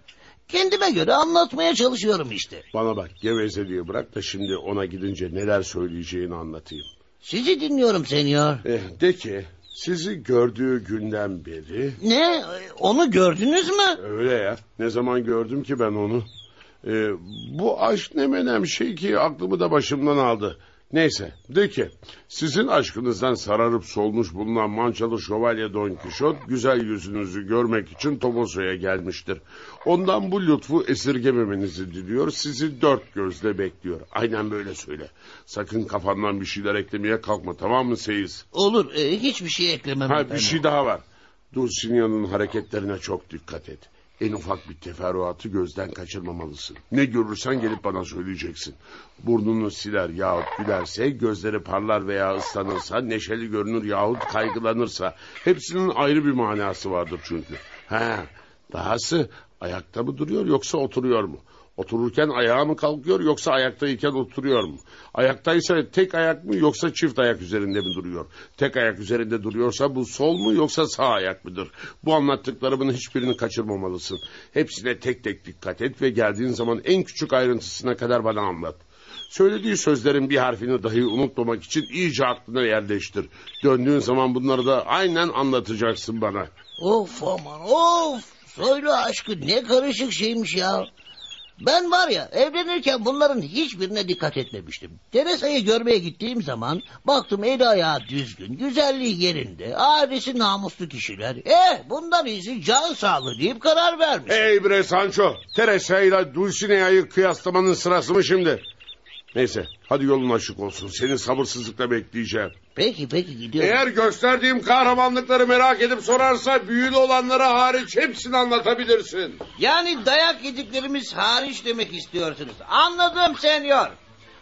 Kendime göre anlatmaya çalışıyorum işte. Bana bak gevezeliği bırak da şimdi ona gidince neler söyleyeceğini anlatayım. Sizi dinliyorum senyor. Eh, de ki sizi gördüğü günden beri... Ne? Onu gördünüz mü? Öyle ya. Ne zaman gördüm ki ben onu? Ee, bu aşk ne menem şey ki aklımı da başımdan aldı. Neyse de ki sizin aşkınızdan sararıp solmuş bulunan mançalı şövalye Don Kişot güzel yüzünüzü görmek için Toboso'ya gelmiştir. Ondan bu lütfu esirgememenizi diliyor sizi dört gözle bekliyor. Aynen böyle söyle. Sakın kafandan bir şeyler eklemeye kalkma tamam mı Seyis? Olur, e, hiçbir şey eklemem Ha, bir şey daha var. Dulcinea'nın hareketlerine çok dikkat et. En ufak bir teferruatı gözden kaçırmamalısın. Ne görürsen gelip bana söyleyeceksin. Burnunu siler yahut gülerse, gözleri parlar veya ıslanırsa, neşeli görünür yahut kaygılanırsa. Hepsinin ayrı bir manası vardır çünkü. He, dahası ayakta mı duruyor yoksa oturuyor mu? Otururken ayağa mı kalkıyor yoksa ayaktayken oturuyor mu? Ayaktaysa tek ayak mı yoksa çift ayak üzerinde mi duruyor? Tek ayak üzerinde duruyorsa bu sol mu yoksa sağ ayak mıdır? Bu anlattıklarımın hiçbirini kaçırmamalısın. Hepsine tek tek dikkat et ve geldiğin zaman en küçük ayrıntısına kadar bana anlat. Söylediği sözlerin bir harfini dahi unutmamak için iyice aklına yerleştir. Döndüğün zaman bunları da aynen anlatacaksın bana. Of aman of! Soylu aşkı ne karışık şeymiş ya. Ben var ya evlenirken bunların hiçbirine dikkat etmemiştim. Teresa'yı görmeye gittiğim zaman baktım eli ayağı düzgün, güzelliği yerinde, ailesi namuslu kişiler. Eh bundan iyisi can sağlığı deyip karar vermiş. Ey bre Sancho, Teresa ile Dulcinea'yı kıyaslamanın sırası mı şimdi? Neyse, hadi yolun açık olsun. Seni sabırsızlıkla bekleyeceğim. Peki peki gidiyorum. Eğer gösterdiğim kahramanlıkları merak edip sorarsa büyülü olanlara hariç hepsini anlatabilirsin. Yani dayak yediklerimiz hariç demek istiyorsunuz. Anladım senyor.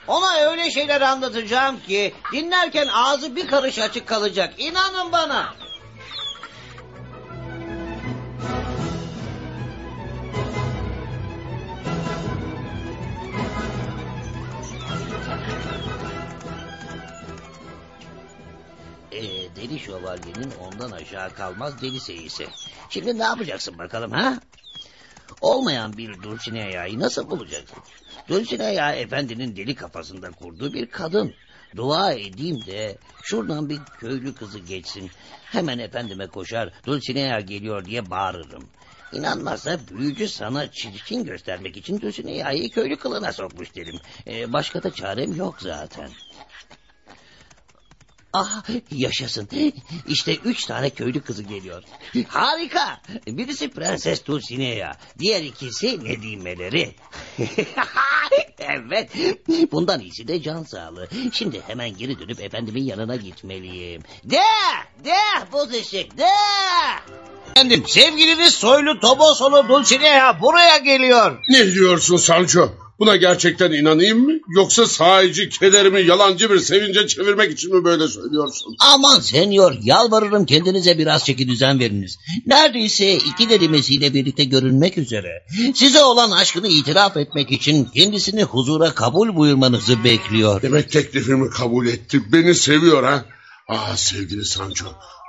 Ona öyle şeyler anlatacağım ki dinlerken ağzı bir karış açık kalacak. İnanın bana. Deli şövalyenin ondan aşağı kalmaz deli seyisi. Şimdi ne yapacaksın bakalım ha? Olmayan bir Dulcinea'yı nasıl bulacaksın? Dulcinea efendinin deli kafasında kurduğu bir kadın. Dua edeyim de şuradan bir köylü kızı geçsin. Hemen efendime koşar Dulcinea geliyor diye bağırırım. İnanmazsa büyücü sana çirkin göstermek için Dulcinea'yı köylü kılığına sokmuş dedim. Ee, başka da çarem yok zaten. Ah yaşasın. İşte üç tane köylü kızı geliyor. Harika. Birisi Prenses Dulcinea. Diğer ikisi Nedimeleri. evet. Bundan iyisi de can sağlığı. Şimdi hemen geri dönüp efendimin yanına gitmeliyim. De! De! Boz eşek de! Efendim sevgiliniz soylu Tobosolu Dulcinea buraya geliyor. Ne diyorsun Sancho? Buna gerçekten inanayım mı? Yoksa sahici kederimi yalancı bir sevince çevirmek için mi böyle söylüyorsun? Aman senyor yalvarırım kendinize biraz çeki düzen veriniz. Neredeyse iki derimesiyle birlikte görünmek üzere. Size olan aşkını itiraf etmek için kendisini huzura kabul buyurmanızı bekliyor. Demek teklifimi kabul etti. Beni seviyor ha? Ah sevgili Sancho.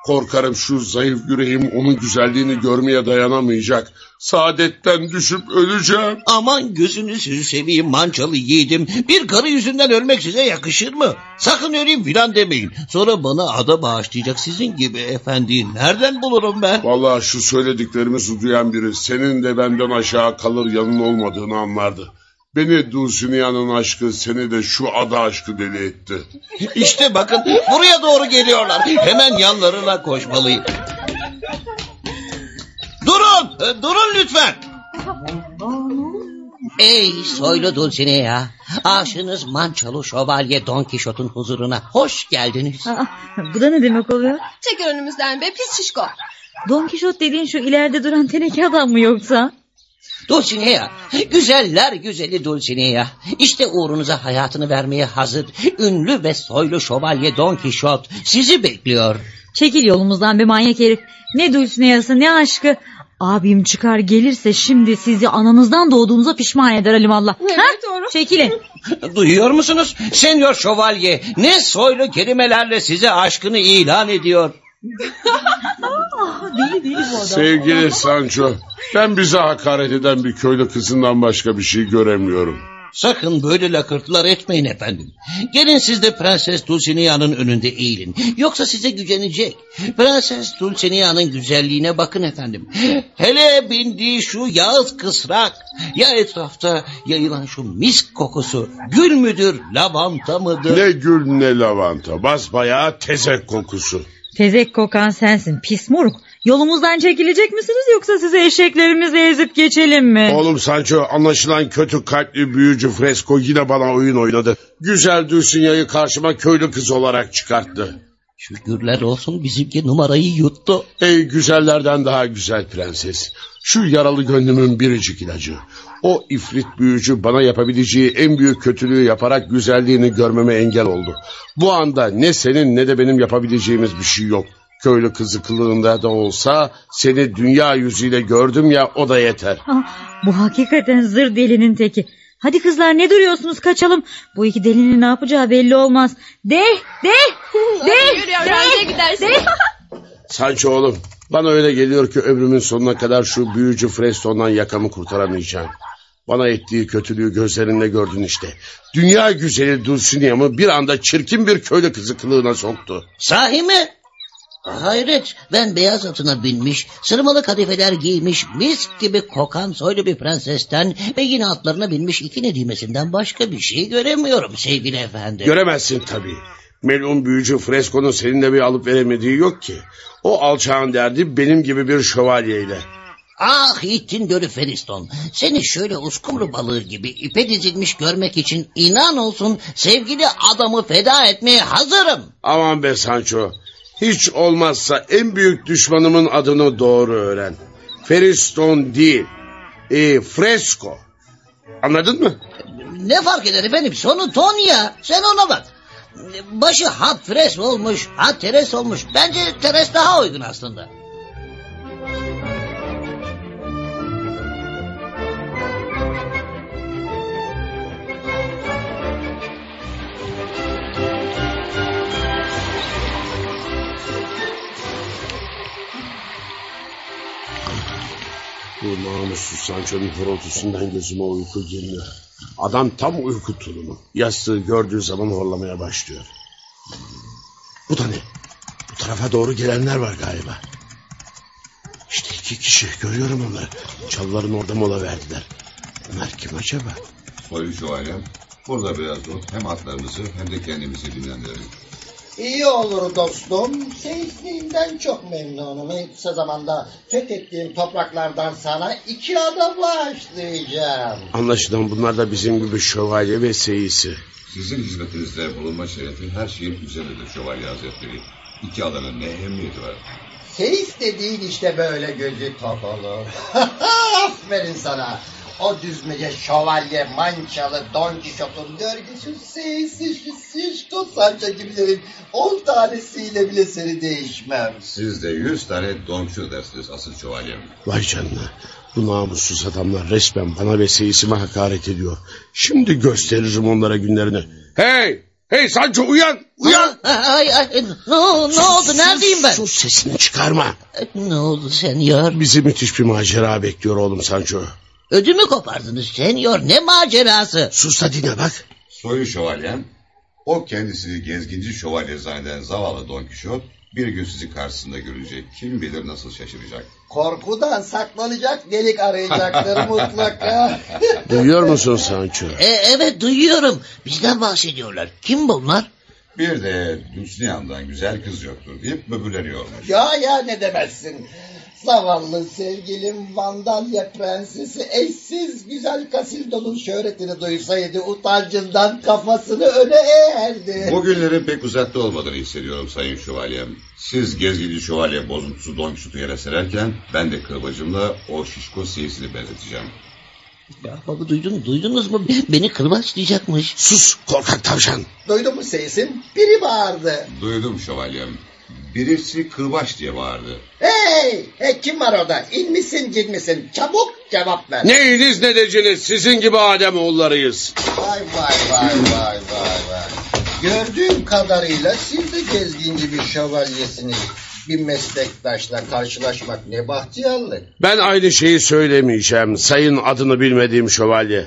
Korkarım şu zayıf yüreğim onun güzelliğini görmeye dayanamayacak. Saadetten düşüp öleceğim. Aman gözünüzü seveyim mançalı yiğidim. Bir karı yüzünden ölmek size yakışır mı? Sakın öleyim filan demeyin. Sonra bana ada bağışlayacak sizin gibi efendi. Nereden bulurum ben? Vallahi şu söylediklerimizi duyan biri senin de benden aşağı kalır yanın olmadığını anlardı. Beni Dulcinea'nın aşkı seni de şu ada aşkı deli etti. İşte bakın buraya doğru geliyorlar. Hemen yanlarına koşmalıyım. Durun, e, durun lütfen. Ey soylu Dulcinea, aşınız Mançalı Şövalye Don Kişot'un huzuruna hoş geldiniz. Aa, bu da ne demek oluyor? Çek önümüzden be pis şişko. Don Kişot dediğin şu ileride duran teneke adam mı yoksa? Dulcinea, güzeller güzeli Dulcinea. İşte uğrunuza hayatını vermeye hazır ünlü ve soylu şövalye Don Kişot sizi bekliyor. Çekil yolumuzdan be manyak herif. Ne Dulcinea'sı ne aşkı. Abim çıkar gelirse şimdi sizi ananızdan doğduğunuza pişman eder alimallah. Evet, ha? doğru. Çekilin. Duyuyor musunuz? Senyor şövalye ne soylu kelimelerle size aşkını ilan ediyor. Deli deli bu adam. Sevgili Sancho, ben bize hakaret eden bir köylü kızından başka bir şey göremiyorum. Sakın böyle lakırtılar etmeyin efendim. Gelin siz de Prenses Dulcinea'nın önünde eğilin. Yoksa size gücenecek. Prenses Dulcinea'nın güzelliğine bakın efendim. Hele bindiği şu yağız kısrak. Ya etrafta yayılan şu misk kokusu. Gül müdür, lavanta mıdır? Ne gül ne lavanta, basbayağı tezek kokusu. Tezek kokan sensin pis moruk. Yolumuzdan çekilecek misiniz yoksa size eşeklerimizi ezip geçelim mi? Oğlum Sancho anlaşılan kötü kalpli büyücü Fresco yine bana oyun oynadı. Güzel Dulcinea'yı karşıma köylü kız olarak çıkarttı. Şükürler olsun bizimki numarayı yuttu. Ey güzellerden daha güzel prenses. Şu yaralı gönlümün biricik ilacı. O ifrit büyücü bana yapabileceği en büyük kötülüğü yaparak güzelliğini görmeme engel oldu. Bu anda ne senin ne de benim yapabileceğimiz bir şey yok. Köylü kızı kılığında da olsa seni dünya yüzüyle gördüm ya o da yeter. Ah, bu hakikaten zır delinin teki. Hadi kızlar ne duruyorsunuz kaçalım. Bu iki delinin ne yapacağı belli olmaz. De de de Yürü yavrum nereye gidersin? Sancho oğlum bana öyle geliyor ki ömrümün sonuna kadar şu büyücü Freston'dan yakamı kurtaramayacağım. Bana ettiği kötülüğü gözlerinde gördün işte. Dünya güzeli Dulcinea'mı bir anda çirkin bir köylü kızı kılığına soktu. Sahi mi? Hayret ben beyaz atına binmiş, sırmalı kadifeler giymiş, mis gibi kokan soylu bir prensesten ve yine atlarına binmiş iki nedimesinden başka bir şey göremiyorum sevgili efendi. Göremezsin tabii. Melun büyücü Fresco'nun seninle bir alıp veremediği yok ki. O alçağın derdi benim gibi bir şövalyeyle. ah ittin dölü Feriston, seni şöyle uskumru balığı gibi ipe dizilmiş görmek için inan olsun sevgili adamı feda etmeye hazırım. Aman be Sancho. Hiç olmazsa en büyük düşmanımın adını doğru öğren. Feriston değil. E, Fresco. Anladın mı? Ne fark eder efendim sonu ton ya sen ona bak. Başı hat fres olmuş, hat teres olmuş. Bence teres daha uygun aslında. Bu namussuz Sancho'nun horultusundan gözüme uyku girmiyor. Adam tam uyku tulumu. Yastığı gördüğü zaman horlamaya başlıyor. Bu da ne? Bu tarafa doğru gelenler var galiba. İşte İki kişi görüyorum onları. Çalıların orada mola verdiler. Bunlar kim acaba? Soylu şövalyem. Burada biraz dur. Hem atlarımızı hem de kendimizi dinlendirelim. İyi olur dostum. Seyisliğinden çok memnunum. En kısa zamanda fethettiğim topraklardan sana iki ada bağışlayacağım. Anlaşılan bunlar da bizim gibi şövalye ve seyisi. Sizin hizmetinizde bulunma şerefi her şeyin üzeridir şövalye hazretleri. İki adanın ne ehemmiyeti var? Seyis dediğin işte böyle gözü top olur. Aferin sana. O düzmece şövalye, mançalı, Don Kişot'un görgüsüz seyisi, Şişko Sancho gibilerin on tanesiyle bile seni değişmem. Siz de yüz tane donçu dersiniz asıl şövalyem. Vay canına. Bu namussuz adamlar resmen bana ve seyisime hakaret ediyor. Şimdi gösteririm onlara günlerini. Hey! Hey Sancho uyan! Uyan! Ay, ay, ne, ne oldu neredeyim ben? Sus sesini çıkarma. Ne oldu senyor? Bizi müthiş bir macera bekliyor oğlum Sancho. Ödümü kopardınız senyor ne macerası? Sus da dinle bak. Soylu şövalyem, o kendisini gezginci şövalye zanneden zavallı Don Kişot, bir gün sizi karşısında görünce kim bilir nasıl şaşıracak. Korkudan saklanacak delik arayacaktır mutlaka. Duyuyor musun Sancho? E, evet duyuyorum. Bizden bahsediyorlar. Kim bunlar? Bir de Dulcinea'dan güzel kız yoktur deyip böbürleniyormuş. ya ya ne demezsin. Zavallı sevgilim Vandalya prensesi eşsiz güzel Kasildon'un şöhretini duysaydı utancından kafasını öne eğerdi. Bu günlerin pek uzakta olmadığını hissediyorum sayın şövalyem. Siz gezginci şövalye bozuntusu Don yere sererken ben de kırbacımla o şişko seyisini benzeteceğim. Ya baba duydun, duydunuz mu? Beni kırbaçlayacakmış. Sus korkak tavşan. Duydun mu seyisin? Biri bağırdı. Duydum şövalyem. Birisi kırbaç diye bağırdı. Hey, hey kim var orada? İn misin cin misin? Çabuk cevap ver. Neyiniz ne deciniz sizin gibi Adem oğullarıyız. Vay vay vay vay vay vay. Gördüğüm kadarıyla siz de gezginci bir şövalyesiniz. Bir meslektaşla karşılaşmak ne bahtiyarlık. Ben aynı şeyi söylemeyeceğim sayın adını bilmediğim şövalye.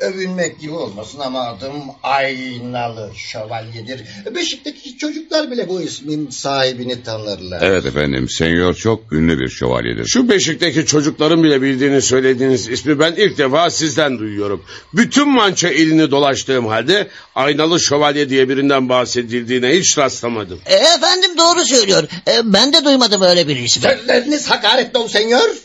Övünmek gibi olmasın ama adım Aynalı Şövalyedir. Beşik'teki çocuklar bile bu ismin sahibini tanırlar. Evet efendim, senyor çok ünlü bir şövalyedir. Şu Beşik'teki çocukların bile bildiğini söylediğiniz ismi ben ilk defa sizden duyuyorum. Bütün mança ilini dolaştığım halde aynalı şövalye diye birinden bahsedildiğine hiç rastlamadım. E, efendim doğru söylüyor. E, ben de duymadım öyle bir ismi. Sözleriniz hakaretli ol senyor.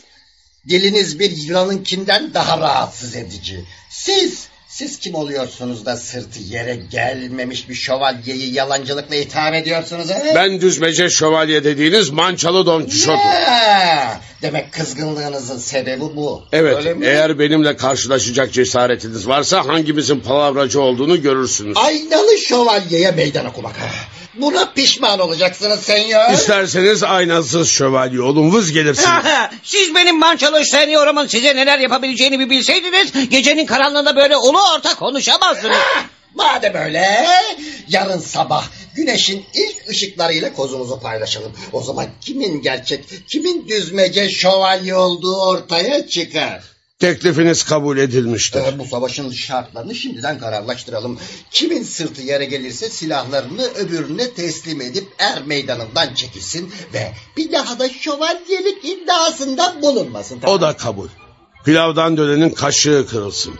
Diliniz bir yılanınkinden daha rahatsız edici. Siz, siz kim oluyorsunuz da sırtı yere gelmemiş bir şövalyeyi yalancılıkla itham ediyorsunuz he? Ben düzmece şövalye dediğiniz mançalı Don Kişot'um. Ya, demek kızgınlığınızın sebebi bu. Evet Öyle mi? eğer benimle karşılaşacak cesaretiniz varsa hangimizin palavracı olduğunu görürsünüz. Aynalı şövalyeye meydan okumak. ha. Buna pişman olacaksınız senyor. İsterseniz aynasız şövalye olun vız gelirsiniz. Siz benim mançalı senyorumun size neler yapabileceğini bir bilseydiniz... ...gecenin karanlığında böyle ulu orta konuşamazdınız. Madem öyle yarın sabah güneşin ilk ışıklarıyla kozumuzu paylaşalım. O zaman kimin gerçek, kimin düzmece şövalye olduğu ortaya çıkar. Teklifiniz kabul edilmiştir. Ee, bu savaşın şartlarını şimdiden kararlaştıralım. Kimin sırtı yere gelirse silahlarını öbürüne teslim edip er meydanından çekilsin ve bir daha da şövalyelik iddiasında bulunmasın. O da kabul. Pilavdan dönenin kaşığı kırılsın.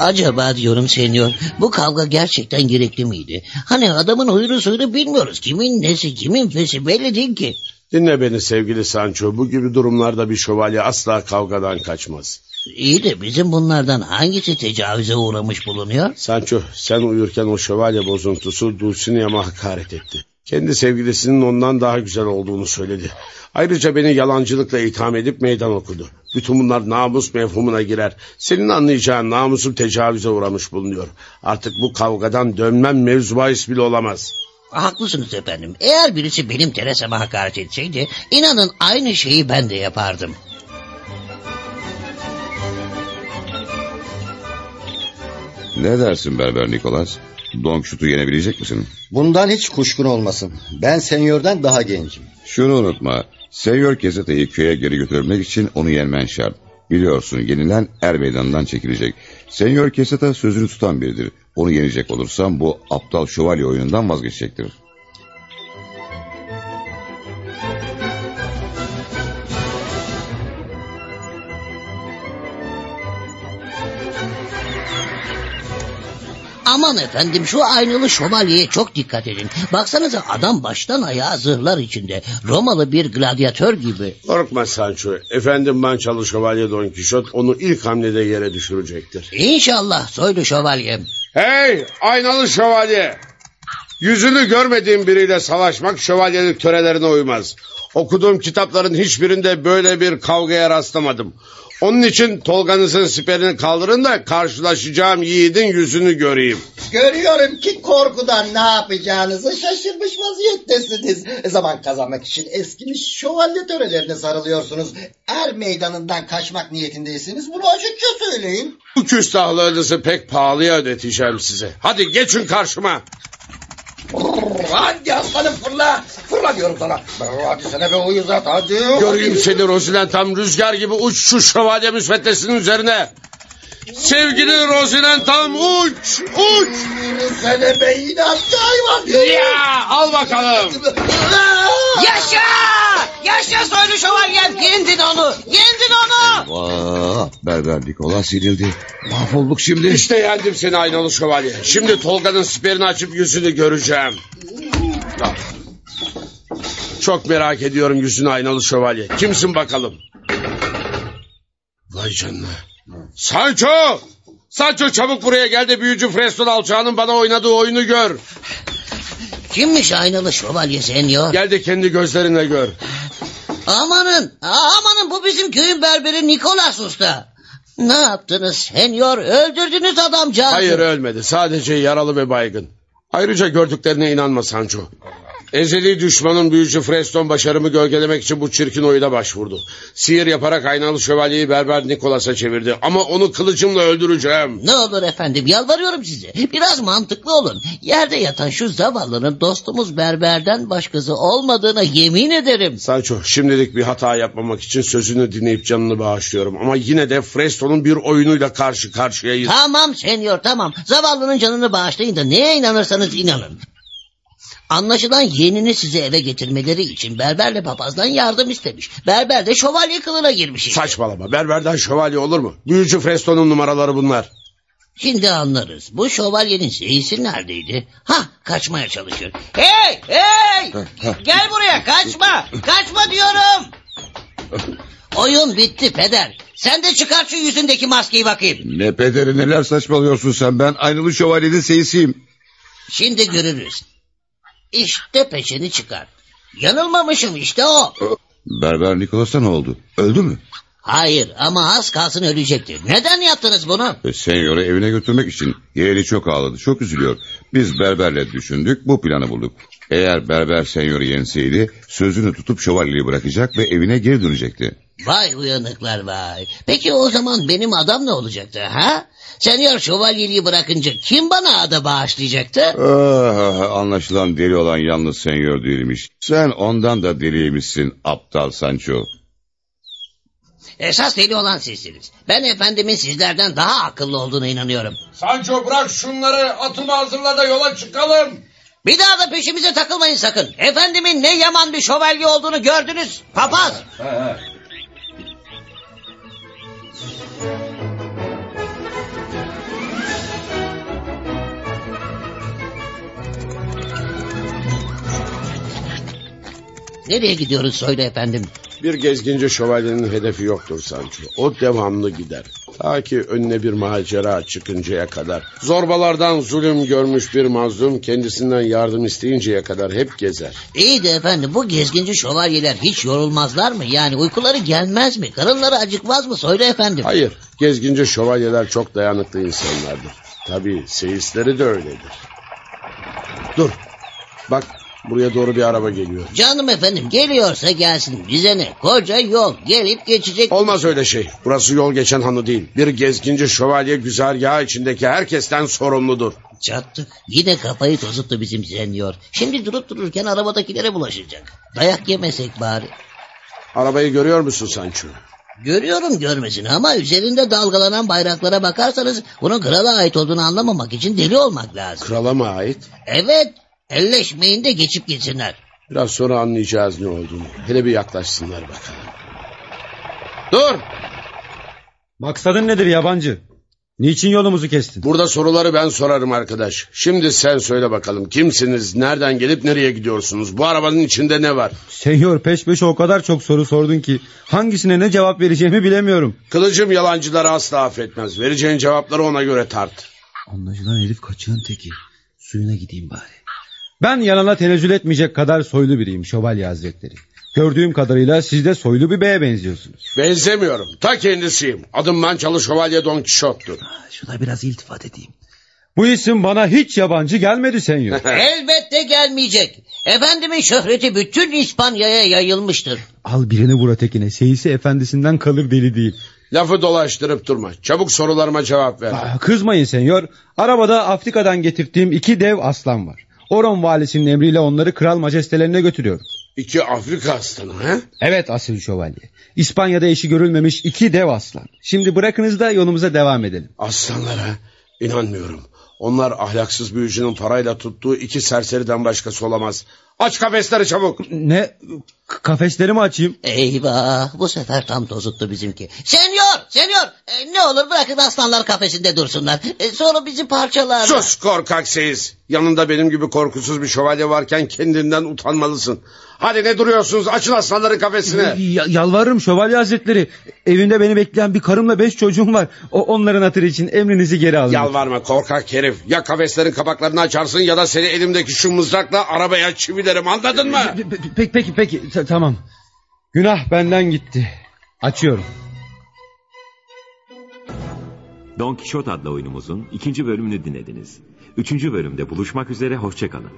Acaba diyorum senyor bu kavga gerçekten gerekli miydi? Hani adamın huyunu suyunu bilmiyoruz. Kimin nesi kimin fesi belli değil ki. Dinle beni sevgili Sancho. Bu gibi durumlarda bir şövalye asla kavgadan kaçmaz. İyi de bizim bunlardan hangisi tecavüze uğramış bulunuyor? Sancho sen uyurken o şövalye bozuntusu Dulcinea'ma hakaret etti. Kendi sevgilisinin ondan daha güzel olduğunu söyledi. Ayrıca beni yalancılıkla itham edip meydan okudu. Bütün bunlar namus mefhumuna girer. Senin anlayacağın namusum tecavüze uğramış bulunuyor. Artık bu kavgadan dönmem mevzu bahis bile olamaz. Haklısınız efendim. Eğer birisi benim Teresa'ma hakaret etseydi inanın aynı şeyi ben de yapardım. Ne dersin Berber Nikolas? Don Quixote'u yenebilecek misin? Bundan hiç kuşkun olmasın. Ben senyordan daha gencim. Şunu unutma. Senyor Keseta'yı köye geri götürmek için onu yenmen şart. Biliyorsun yenilen er meydanından çekilecek. Senyor Keseta sözünü tutan biridir. Onu yenecek olursam bu aptal şövalye oyunundan vazgeçecektir. Aman efendim şu aynalı şövalyeye çok dikkat edin. Baksanıza adam baştan ayağa zırhlar içinde. Romalı bir gladyatör gibi. Korkma Sancho. Efendim Mançalı Şövalye Don Kişot onu ilk hamlede yere düşürecektir. İnşallah soylu şövalyem. Hey aynalı şövalye. Yüzünü görmediğim biriyle savaşmak şövalyelik törelerine uymaz. Okuduğum kitapların hiçbirinde böyle bir kavgaya rastlamadım. Onun için Tolga'nızın siperini kaldırın da karşılaşacağım yiğidin yüzünü göreyim. Görüyorum ki korkudan ne yapacağınızı şaşırmış vaziyettesiniz. Zaman kazanmak için eskimiş şövalye törelerine sarılıyorsunuz. Er meydanından kaçmak niyetindeyseniz bunu açıkça söyleyin. Bu küstahlığınızı pek pahalıya ödeteceğim size. Hadi geçin karşıma. Hadi aslanım fırla. Fırla diyorum sana. Hadi sana be uyuzat hadi. Göreyim seni Rozilen tam rüzgar gibi uç şu şövalye müsveddesinin üzerine. Sevgili Rozilen tam uç uç. Sene be inatçı hayvan. Ya al bakalım. Yaşa! Yaşa soylu şövalyem! Yendin onu! Yendin onu! Vah berber Nikolas yenildi. Mahvolduk şimdi. İşte yendim seni aynalı şövalye. Şimdi Tolga'nın siperini açıp yüzünü göreceğim. Çok merak ediyorum yüzünü aynalı şövalye. Kimsin bakalım? Vay canına. Sancho! Sancho çabuk buraya gel de büyücü Freston alçağının bana oynadığı oyunu gör. Kimmiş aynalı şövalye senyor? Gel de kendi gözlerinle gör. Amanın amanın bu bizim köyün berberi Nikolas Usta. Ne yaptınız senyor? Öldürdünüz adamcağızı. Hayır ölmedi. Sadece yaralı ve baygın. Ayrıca gördüklerine inanma Sancho. Ezeli düşmanın büyücü Freston başarımı gölgelemek için bu çirkin oyuna başvurdu. Sihir yaparak aynalı şövalyeyi berber Nikolas'a çevirdi. Ama onu kılıcımla öldüreceğim. Ne olur efendim yalvarıyorum size. Biraz mantıklı olun. Yerde yatan şu zavallının dostumuz berberden başkası olmadığına yemin ederim. Sancho şimdilik bir hata yapmamak için sözünü dinleyip canını bağışlıyorum. Ama yine de Freston'un bir oyunuyla karşı karşıyayız. Tamam senyor tamam. Zavallının canını bağışlayın da neye inanırsanız inanın. Anlaşılan yeğenini size eve getirmeleri için berberle papazdan yardım istemiş. Berber de şövalye kılığına girmiş işte. Saçmalama berberden şövalye olur mu? Büyücü Freston'un numaraları bunlar. Şimdi anlarız. Bu şövalyenin seyisi neredeydi? Ha kaçmaya çalışıyor. Hey hey! Gel buraya kaçma. Kaçma diyorum. Oyun bitti peder. Sen de çıkar şu yüzündeki maskeyi bakayım. Ne pederi neler saçmalıyorsun sen ben aynalı şövalyenin seyisiyim. Şimdi görürüz. İşte peşini çıkar. Yanılmamışım işte o. Berber Nikolas'a ne oldu? Öldü mü? Hayır ama az kalsın ölecekti. Neden yaptınız bunu? E, Senyor'u evine götürmek için. Yeğeni çok ağladı, çok üzülüyor. Biz berberle düşündük, bu planı bulduk. Eğer berber senyoru yenseydi, sözünü tutup şövalyeyi bırakacak ve evine geri dönecekti. Vay uyanıklar vay. Peki o zaman benim adam ne olacaktı ha? Senyor şövalyeliği bırakınca kim bana ada bağışlayacaktı? Ah, anlaşılan deli olan yalnız senyor değilmiş. Sen ondan da deliymişsin aptal Sancho. Esas deli olan sizsiniz. Ben efendimin sizlerden daha akıllı olduğuna inanıyorum. Sancho bırak şunları atımı hazırla da yola çıkalım. Bir daha da peşimize takılmayın sakın. Efendimin ne yaman bir şövalye olduğunu gördünüz. Papaz. Nereye gidiyoruz söyle efendim? Bir gezginci şövalyenin hedefi yoktur Sancho. O devamlı gider. Ta ki önüne bir macera çıkıncaya kadar. Zorbalardan zulüm görmüş bir mazlum kendisinden yardım isteyinceye kadar hep gezer. İyi de efendim bu gezginci şövalyeler hiç yorulmazlar mı? Yani uykuları gelmez mi? Karınları acıkmaz mı? Söyle efendim. Hayır, gezginci şövalyeler çok dayanıklı insanlardır. Tabii seyisleri de öyledir. Dur, bak buraya doğru bir araba geliyor. Canım efendim geliyorsa gelsin. Bize ne? Koca yol gelip geçecek. Olmaz öyle şey. Burası yol geçen hanı değil. Bir gezginci şövalye güzergahı içindeki herkesten sorumludur. Çattık. Yine kafayı tozuttu bizim senyor. Şimdi durup dururken arabadakilere bulaşacak. Dayak yemesek bari. Arabayı görüyor musun Sancho? Görüyorum görmesini ama üzerinde dalgalanan bayraklara bakarsanız bunun krala ait olduğunu anlamamak için deli olmak lazım. Krala mı ait? Evet, elleşmeyin de geçip gitsinler. Biraz sonra anlayacağız ne olduğunu. Hele bir yaklaşsınlar bakalım. Dur! Maksadın nedir yabancı? Niçin yolumuzu kestin? Burada soruları ben sorarım arkadaş. Şimdi sen söyle bakalım. Kimsiniz? Nereden gelip nereye gidiyorsunuz? Bu arabanın içinde ne var? Senyor peş peşe o kadar çok soru sordun ki hangisine ne cevap vereceğimi bilemiyorum. Kılıcım yalancıları asla affetmez. Vereceğin cevapları ona göre tart. Anlaşılan herif kaçığın teki. Suyuna gideyim bari. Ben yalana tenezzül etmeyecek kadar soylu biriyim şövalye hazretleri. Gördüğüm kadarıyla siz de soylu bir beye benziyorsunuz. Benzemiyorum. Ta kendisiyim. Adım Mançalı Şövalye Don Kişot'tur. Şuna biraz iltifat edeyim. Bu isim bana hiç yabancı gelmedi senyor. Elbette gelmeyecek. Efendimin şöhreti bütün İspanya'ya yayılmıştır. Al birini vur ötekine. Seyisi efendisinden kalır deli değil. Lafı dolaştırıp durma. Çabuk sorularıma cevap ver. Aa, kızmayın senyor. Arabada Afrika'dan getirdiğim iki dev aslan var. Oron valisinin emriyle onları kral majestelerine götürüyorum. İki Afrika aslanı he? Evet asil şövalye. İspanya'da eşi görülmemiş iki dev aslan. Şimdi bırakınız da yolumuza devam edelim. Aslanlara inanmıyorum. Onlar ahlaksız büyücünün parayla tuttuğu iki serseriden başkası olamaz. Aç kafesleri çabuk. Ne? K- kafeslerimi açayım. Eyvah bu sefer tam tozuttu bizimki. Senyor senyor e, ne olur bırakın aslanlar kafesinde dursunlar. E, sonra bizi parçalar. Sus korkak seyis. Yanında benim gibi korkusuz bir şövalye varken kendinden utanmalısın. Hadi ne duruyorsunuz açın aslanların kafesine. Ya- yalvarırım şövalye hazretleri. Evinde beni bekleyen bir karımla beş çocuğum var. O, onların hatırı için emrinizi geri alın. Yalvarma korkak herif. Ya kafeslerin kapaklarını açarsın ya da seni elimdeki şu mızrakla arabaya çivilerim anladın mı? Pe- pe- Peki peki peki Ta- tamam. Günah benden gitti. Açıyorum. Don Kişot adlı oyunumuzun ikinci bölümünü dinlediniz. Üçüncü bölümde buluşmak üzere hoşçakalın.